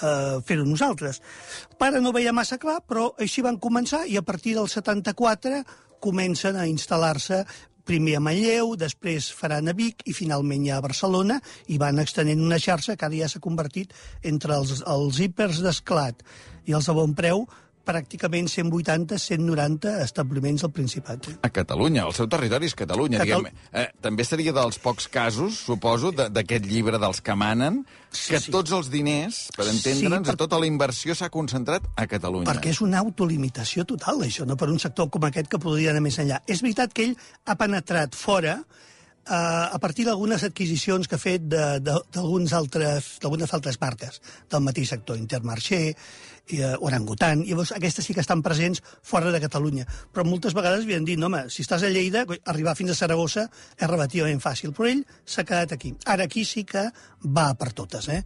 eh, fer-ho nosaltres. El pare no veia massa clar, però així van començar i a partir del 74 comencen a instal·lar-se primer a Manlleu, després faran a Vic i finalment ja a Barcelona i van extenent una xarxa que ara ja s'ha convertit entre els, els hipers d'esclat i els de bon preu pràcticament 180-190 establiments al Principat. A Catalunya, el seu territori és Catalunya. Catal... Diguem, eh, també seria dels pocs casos, suposo, d'aquest llibre dels que manen, que sí. tots els diners, per entendre'ns, Sí, per- tota la inversió s'ha concentrat a Catalunya. Perquè és una autolimitació total, això, no per un sector com aquest que podria anar més enllà. És veritat que ell ha penetrat fora eh, a partir d'algunes adquisicions que ha fet de- de- d'algunes altres, altres marques del mateix sector, Intermarché, eh, Orangutan, i llavors aquestes sí que estan presents fora de Catalunya. Però moltes vegades havien dit, no, home, si estàs a Lleida, arribar fins a Saragossa és relativament fàcil, però ell s'ha quedat aquí. Ara aquí sí que va per totes, eh?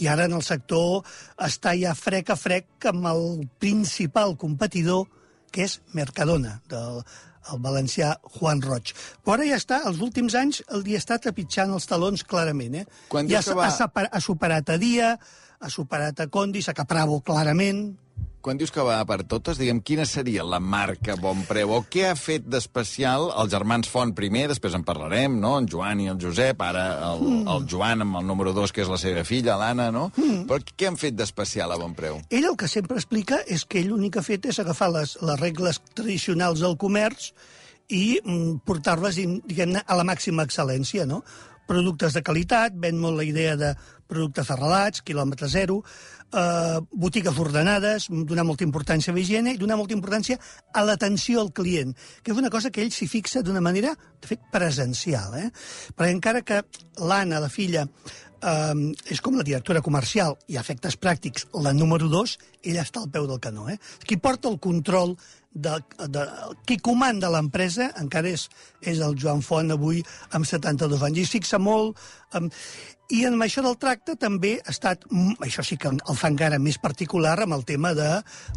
I ara en el sector està ja frec a frec amb el principal competidor, que és Mercadona, del el valencià Juan Roig. Però ara ja està, els últims anys, el dia està trepitjant els talons clarament. Eh? Quan ja que va- ha, ha superat a Dia, ha superat a Condis, a Capravo clarament, Quan dius que va per totes, diguem, quina seria la marca Bon Preu? O què ha fet d'especial els germans Font primer, després en parlarem, no? En Joan i el Josep, ara el, Mm. el Joan amb el número 2, que és la seva filla, l'Anna, no? Mm. Però què han fet d'especial a Bon Preu? Ell el que sempre explica és que ell l'únic que ha fet és agafar les, les regles tradicionals del comerç i mm, portar-les, diguem-ne, a la màxima excel·lència, no? Productes de qualitat, ven molt la idea de productes arrelats, quilòmetre zero, eh, botigues ordenades, donar molta importància a la higiene i donar molta importància a l'atenció al client, que és una cosa que ell s'hi fixa d'una manera, de fet, presencial. Eh? Perquè encara que l'Anna, la filla, eh, és com la directora comercial i a efectes pràctics la número dos, ella està al peu del canó. Eh? Qui porta el control de, de, qui comanda l'empresa encara és, és el Joan Font avui amb 72 anys i fixa molt um, i en això del tracte també ha estat, mm, això sí que el fa encara més particular amb el tema de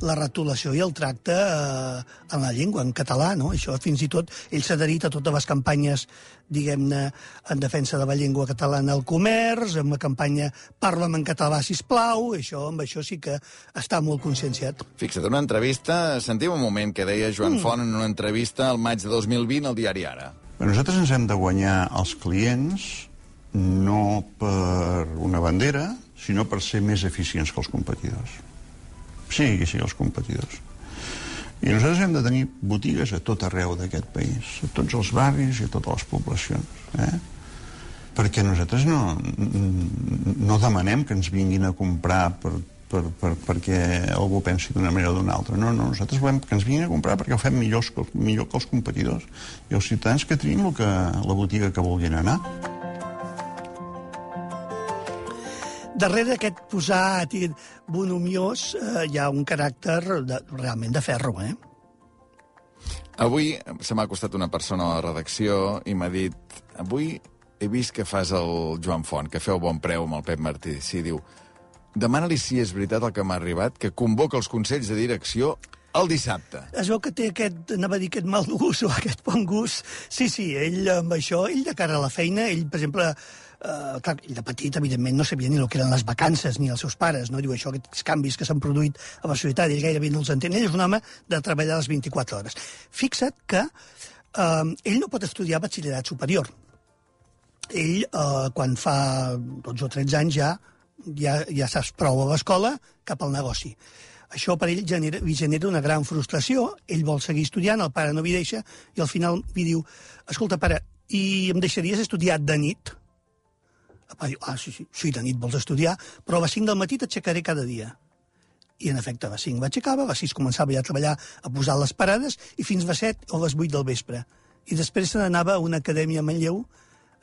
la retolació i el tracte eh, en la llengua, en català, no? Això fins i tot, ell s'ha adherit a totes les campanyes, diguem-ne, en defensa de la llengua catalana al comerç, amb la campanya Parla'm en català, sisplau, això, amb això sí que està molt conscienciat. Fixa't, una entrevista, sentim un moment que deia Joan Mm. Font en una entrevista al maig de 2020 al diari Ara. Nosaltres ens hem de guanyar els clients no per una bandera, sinó per ser més eficients que els competidors. sigui qui sigui els competidors. I nosaltres hem de tenir botigues a tot arreu d'aquest país, a tots els barris i a totes les poblacions. Eh? Perquè nosaltres no, no demanem que ens vinguin a comprar per, per, per, perquè algú pensi d'una manera o d'una altra. No, no, nosaltres volem que ens vinguin a comprar perquè ho fem millor millor que els competidors. I els ciutadans que triïn el que, la botiga que vulguin anar. Darrere d'aquest posat i bonomiós eh, hi ha un caràcter de, realment de ferro, eh? Avui se m'ha acostat una persona a la redacció i m'ha dit avui he vist que fas el Joan Font, que feu bon preu amb el Pep Martí. Sí, diu, demana-li si és veritat el que m'ha arribat, que convoca els consells de direcció el dissabte. Es veu que té aquest, anava a dir, aquest mal gust o aquest bon gust. Sí, sí, ell amb això, ell de cara a la feina, ell, per exemple, eh, clar, ell de petit, evidentment, no sabia ni el que eren les vacances, ni els seus pares, no? Diu això, aquests canvis que s'han produït a la societat, ell gairebé no els entén. Ell és un home de treballar les 24 hores. Fixa't que eh, ell no pot estudiar batxillerat superior. Ell, eh, quan fa 12 o 13 anys, ja, ja, ja saps prou a l'escola cap al negoci. Això per ell genera, li genera una gran frustració, ell vol seguir estudiant, el pare no li deixa, i al final li diu, escolta, pare, i em deixaries estudiar de nit? El pare diu, ah, sí, sí, sí, de nit vols estudiar, però a les 5 del matí t'aixecaré cada dia. I, en efecte, a les 5 m'aixecava, a les 6 començava ja a treballar a posar les parades, i fins a les 7 o les 8 del vespre. I després se n'anava a una acadèmia a Manlleu,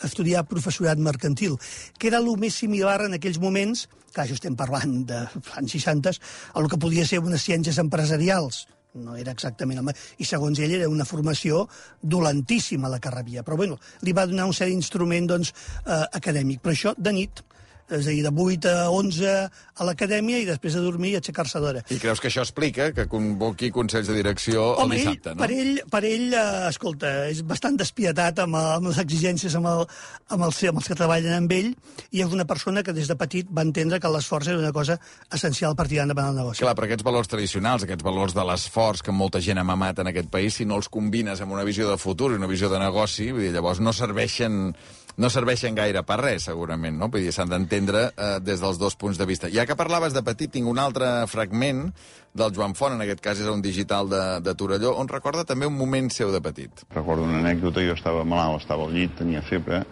estudiar professorat mercantil, que era el més similar en aquells moments, que això estem parlant de anys 60, a el que podia ser unes ciències empresarials. No era exactament el I segons ell era una formació dolentíssima la que rebia. Però bueno, li va donar un cert instrument doncs, eh, acadèmic. Però això de nit, és a dir, de 8 a 11 a l'acadèmia i després de dormir i aixecar-se d'hora. I creus que això explica que convoqui consells de direcció Home, el dissabte, ell, no? Per ell, per ell eh, escolta, és bastant despietat amb, amb les exigències amb, el, amb, els, amb els que treballen amb ell i és una persona que des de petit va entendre que l'esforç era una cosa essencial per tirar endavant el negoci. Clar, però aquests valors tradicionals, aquests valors de l'esforç que molta gent ha mamat en aquest país, si no els combines amb una visió de futur i una visió de negoci, vull dir, llavors no serveixen no serveixen gaire per res, segurament, no? Vull dir, s'han d'entendre eh, des dels dos punts de vista. Ja que parlaves de petit, tinc un altre fragment del Joan Font, en aquest cas és un digital de, de Torelló, on recorda també un moment seu de petit. Recordo una anècdota, jo estava malalt, estava al llit, tenia febre,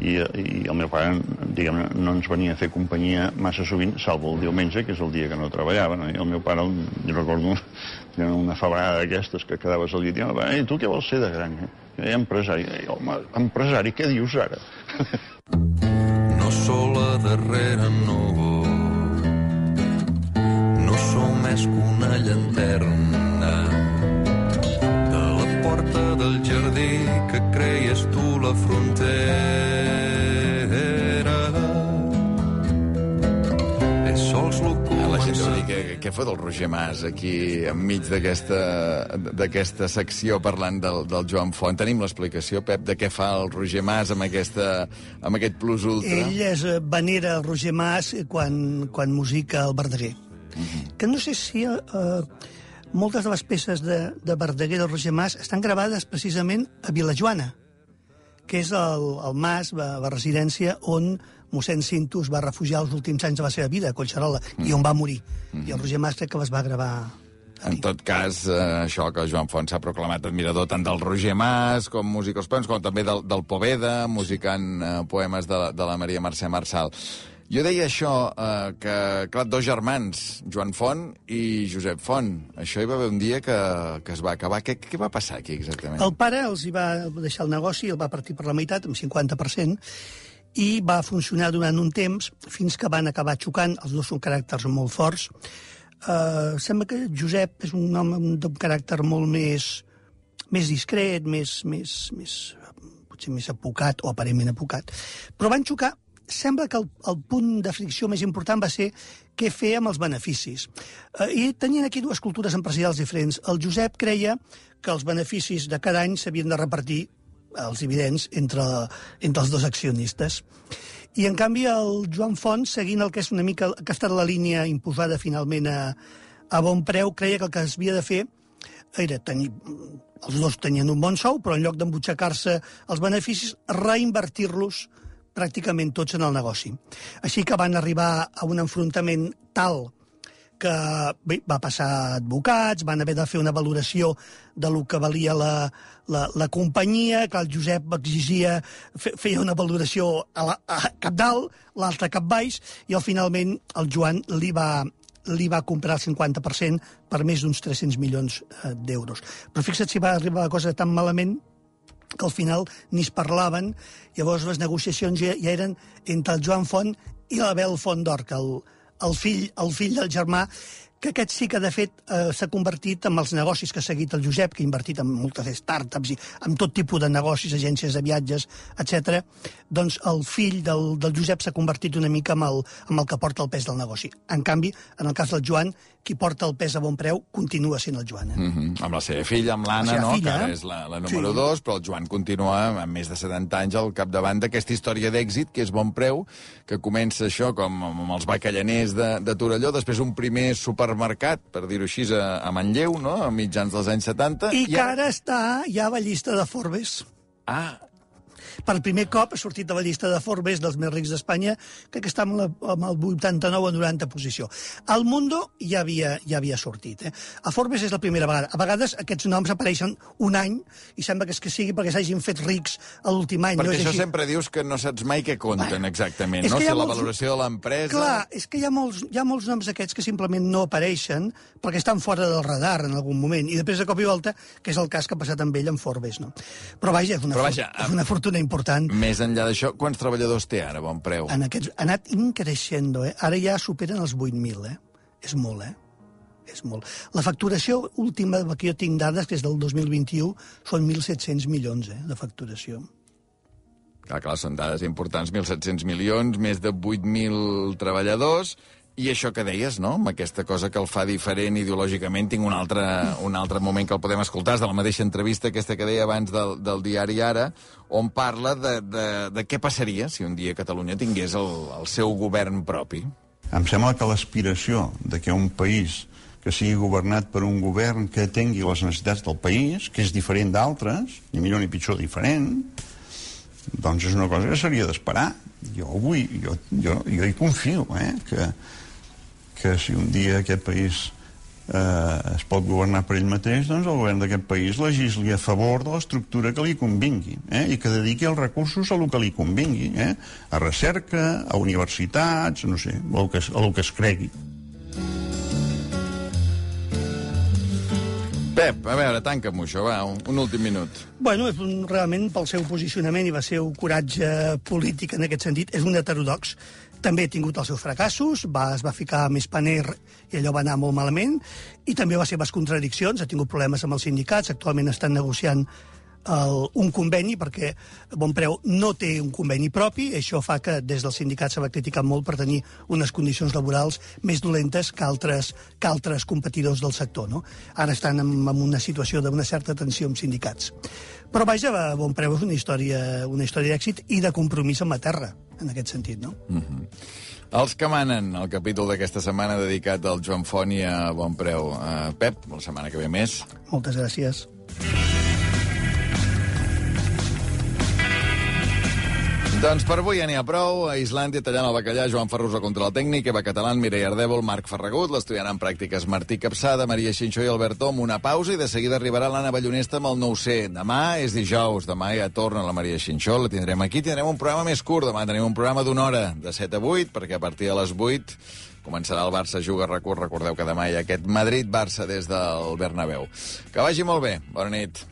i, i el meu pare, diguem no ens venia a fer companyia massa sovint, salvo el diumenge, que és el dia que no treballava, no? i el meu pare, jo recordo una febrada d'aquestes que quedaves al llit, i deia, tu què vols ser de gran? Eh? Jo, empresari. Home, empresari, què dius ara? No sola darrere no no som més que una llanterna de la porta del jardí que creies tu la frontera sols lo La gent deu dir què, què fa del Roger Mas aquí enmig d'aquesta d'aquesta secció parlant del, del Joan Font. Tenim l'explicació, Pep, de què fa el Roger Mas amb, aquesta, amb aquest plus ultra? Ell és, eh, venera el Roger Mas quan, quan musica el Verdaguer. Que no sé si... Eh, moltes de les peces de, de Verdaguer del Roger Mas estan gravades precisament a Vilajoana, que és el, el mas, la, la residència on mossèn Cintus va refugiar els últims anys de la seva vida, a Collserola, mm. i on va morir. Mm. I el Roger Mas que les va gravar En tot cas, eh, això que Joan Font s'ha proclamat admirador tant del Roger Mas com músic als poemes, com també del, del Poveda, musicant eh, poemes de, la- de la Maria Mercè Marçal. Jo deia això, eh, que, clar, dos germans, Joan Font i Josep Font. Això hi va haver un dia que, que es va acabar. Què, què va passar aquí, exactament? El pare els hi va deixar el negoci, el va partir per la meitat, amb 50%, i va funcionar durant un temps fins que van acabar xocant. Els dos són caràcters molt forts. Uh, sembla que Josep és un home d'un caràcter molt més, més discret, més, més, més, potser més apocat, o aparentment apocat. Però van xocar sembla que el, el punt de fricció més important va ser què fer amb els beneficis. Eh, I tenien aquí dues cultures empresarials diferents. El Josep creia que els beneficis de cada any s'havien de repartir els dividends entre, entre els dos accionistes. I, en canvi, el Joan Font, seguint el que és una mica que ha estat la línia imposada finalment a, a bon preu, creia que el que es havia de fer era tenir... Els dos tenien un bon sou, però en lloc d'embutxacar-se els beneficis, reinvertir-los pràcticament tots en el negoci. Així que van arribar a un enfrontament tal que bé, va passar advocats, van haver de fer una valoració de lo que valia la, la, la companyia, que el Josep exigia, fe, feia una valoració a, la, a cap dalt, l'altra cap baix, i al finalment el Joan li va, li va comprar el 50% per més d'uns 300 milions eh, d'euros. Però fixa't si va arribar la cosa tan malament que al final ni es parlaven, llavors les negociacions ja, ja eren entre el Joan Font i l'Abel Font d'Or, que el, el, fill, el fill del germà, que aquest sí que, de fet, eh, s'ha convertit en els negocis que ha seguit el Josep, que ha invertit en moltes startups i en tot tipus de negocis, agències de viatges, etc. Doncs el fill del, del Josep s'ha convertit una mica en el, en el que porta el pes del negoci. En canvi, en el cas del Joan, qui porta el pes a bon preu continua sent el Joan. Eh? Mm -hmm. Amb la seva filla, amb l'Anna, La no? filla, que ara eh? és la, la número Sí. 2, però el Joan continua amb més de 70 anys al capdavant d'aquesta història d'èxit, que és bon preu, que comença això com amb els bacallaners de, de Torelló, després un primer supermercat, per dir-ho així, a, a Manlleu, no?, a mitjans dels anys 70. I que ara està ja a la llista de Forbes. Ah. Per primer cop ha sortit a la llista de Forbes dels més rics d'Espanya, que està amb, la, amb el 89 o 90 posició. Al Mundo ja havia, ja havia sortit. Eh? A Forbes és la primera vegada. A vegades aquests noms apareixen un any i sembla que és que sigui perquè s'hagin fet rics a l'últim any. Perquè no és això així. sempre dius que no saps mai què compten exactament, és no? Si ha la molts- valoració de l'empresa... Clar, és que hi ha, molts, hi ha molts noms aquests que simplement no apareixen perquè estan fora del radar en algun moment i després de cop i volta, que és el cas que ha passat amb ell amb Forbes, no? Però vaja, és una, Però for- vaja, és una fortuna important. Més enllà d'això, quants treballadors té ara, bon preu? En aquests, ha anat increixendo, eh? Ara ja superen els 8.000, eh? És molt, eh? És molt. La facturació última que jo tinc dades, que és del 2021, són 1.700 milions eh, de facturació. Clar, clar, són dades importants, 1.700 milions, més de 8.000 treballadors, i això que deies, no?, amb aquesta cosa que el fa diferent ideològicament, tinc un altre, un altre moment que el podem escoltar, és de la mateixa entrevista aquesta que deia abans del, del diari Ara, on parla de, de, de què passaria si un dia Catalunya tingués el, el seu govern propi. Em sembla que l'aspiració de que un país que sigui governat per un govern que tingui les necessitats del país, que és diferent d'altres, ni millor ni pitjor diferent, doncs és una cosa que seria d'esperar. Jo vull, jo, jo, jo hi confio, eh, que, que si un dia aquest país eh, es pot governar per ell mateix, doncs el govern d'aquest país legisli a favor de l'estructura que li convingui eh, i que dediqui els recursos a lo que li convingui, eh, a recerca, a universitats, no sé, a lo que, es- a lo que es cregui. Pep, a veure, tanca'm això, va, un, un últim minut. Bueno, és un, realment, pel seu posicionament i el seu coratge polític en aquest sentit, és un heterodox. També ha tingut els seus fracassos, va, es va ficar més paner i allò va anar molt malament, i també va ser les contradiccions, ha tingut problemes amb els sindicats, actualment estan negociant el, un conveni perquè Bonpreu no té un conveni propi, això fa que des del sindicat se va criticar molt per tenir unes condicions laborals més dolentes que altres, que altres competidors del sector. No? Ara estan en, en una situació d'una certa tensió amb sindicats. Però vaja, va, Bonpreu és una història, una història d'èxit i de compromís amb la terra, en aquest sentit. No? Mm -hmm. Els que manen, el capítol d'aquesta setmana dedicat al Joan Font i a Bon Preu. Uh, Pep, la setmana que ve més. Moltes gràcies. Doncs per avui ja n'hi ha prou. A Islàndia tallant el bacallà, Joan Ferrusa contra el tècnic, Eva Català, Mireia Ardèvol, Marc Ferragut, l'estudiant en pràctiques Martí Capçada, Maria Xinxó i Albert Tom, una pausa i de seguida arribarà l'Anna Ballonesta amb el 9C. Demà és dijous, demà ja torna la Maria Xinxó, la tindrem aquí, tindrem un programa més curt, demà tenim un programa d'una hora, de 7 a 8, perquè a partir de les 8 començarà el Barça Juga Recurs. Recordeu que demà hi ha aquest Madrid-Barça des del Bernabéu. Que vagi molt bé. Bona nit.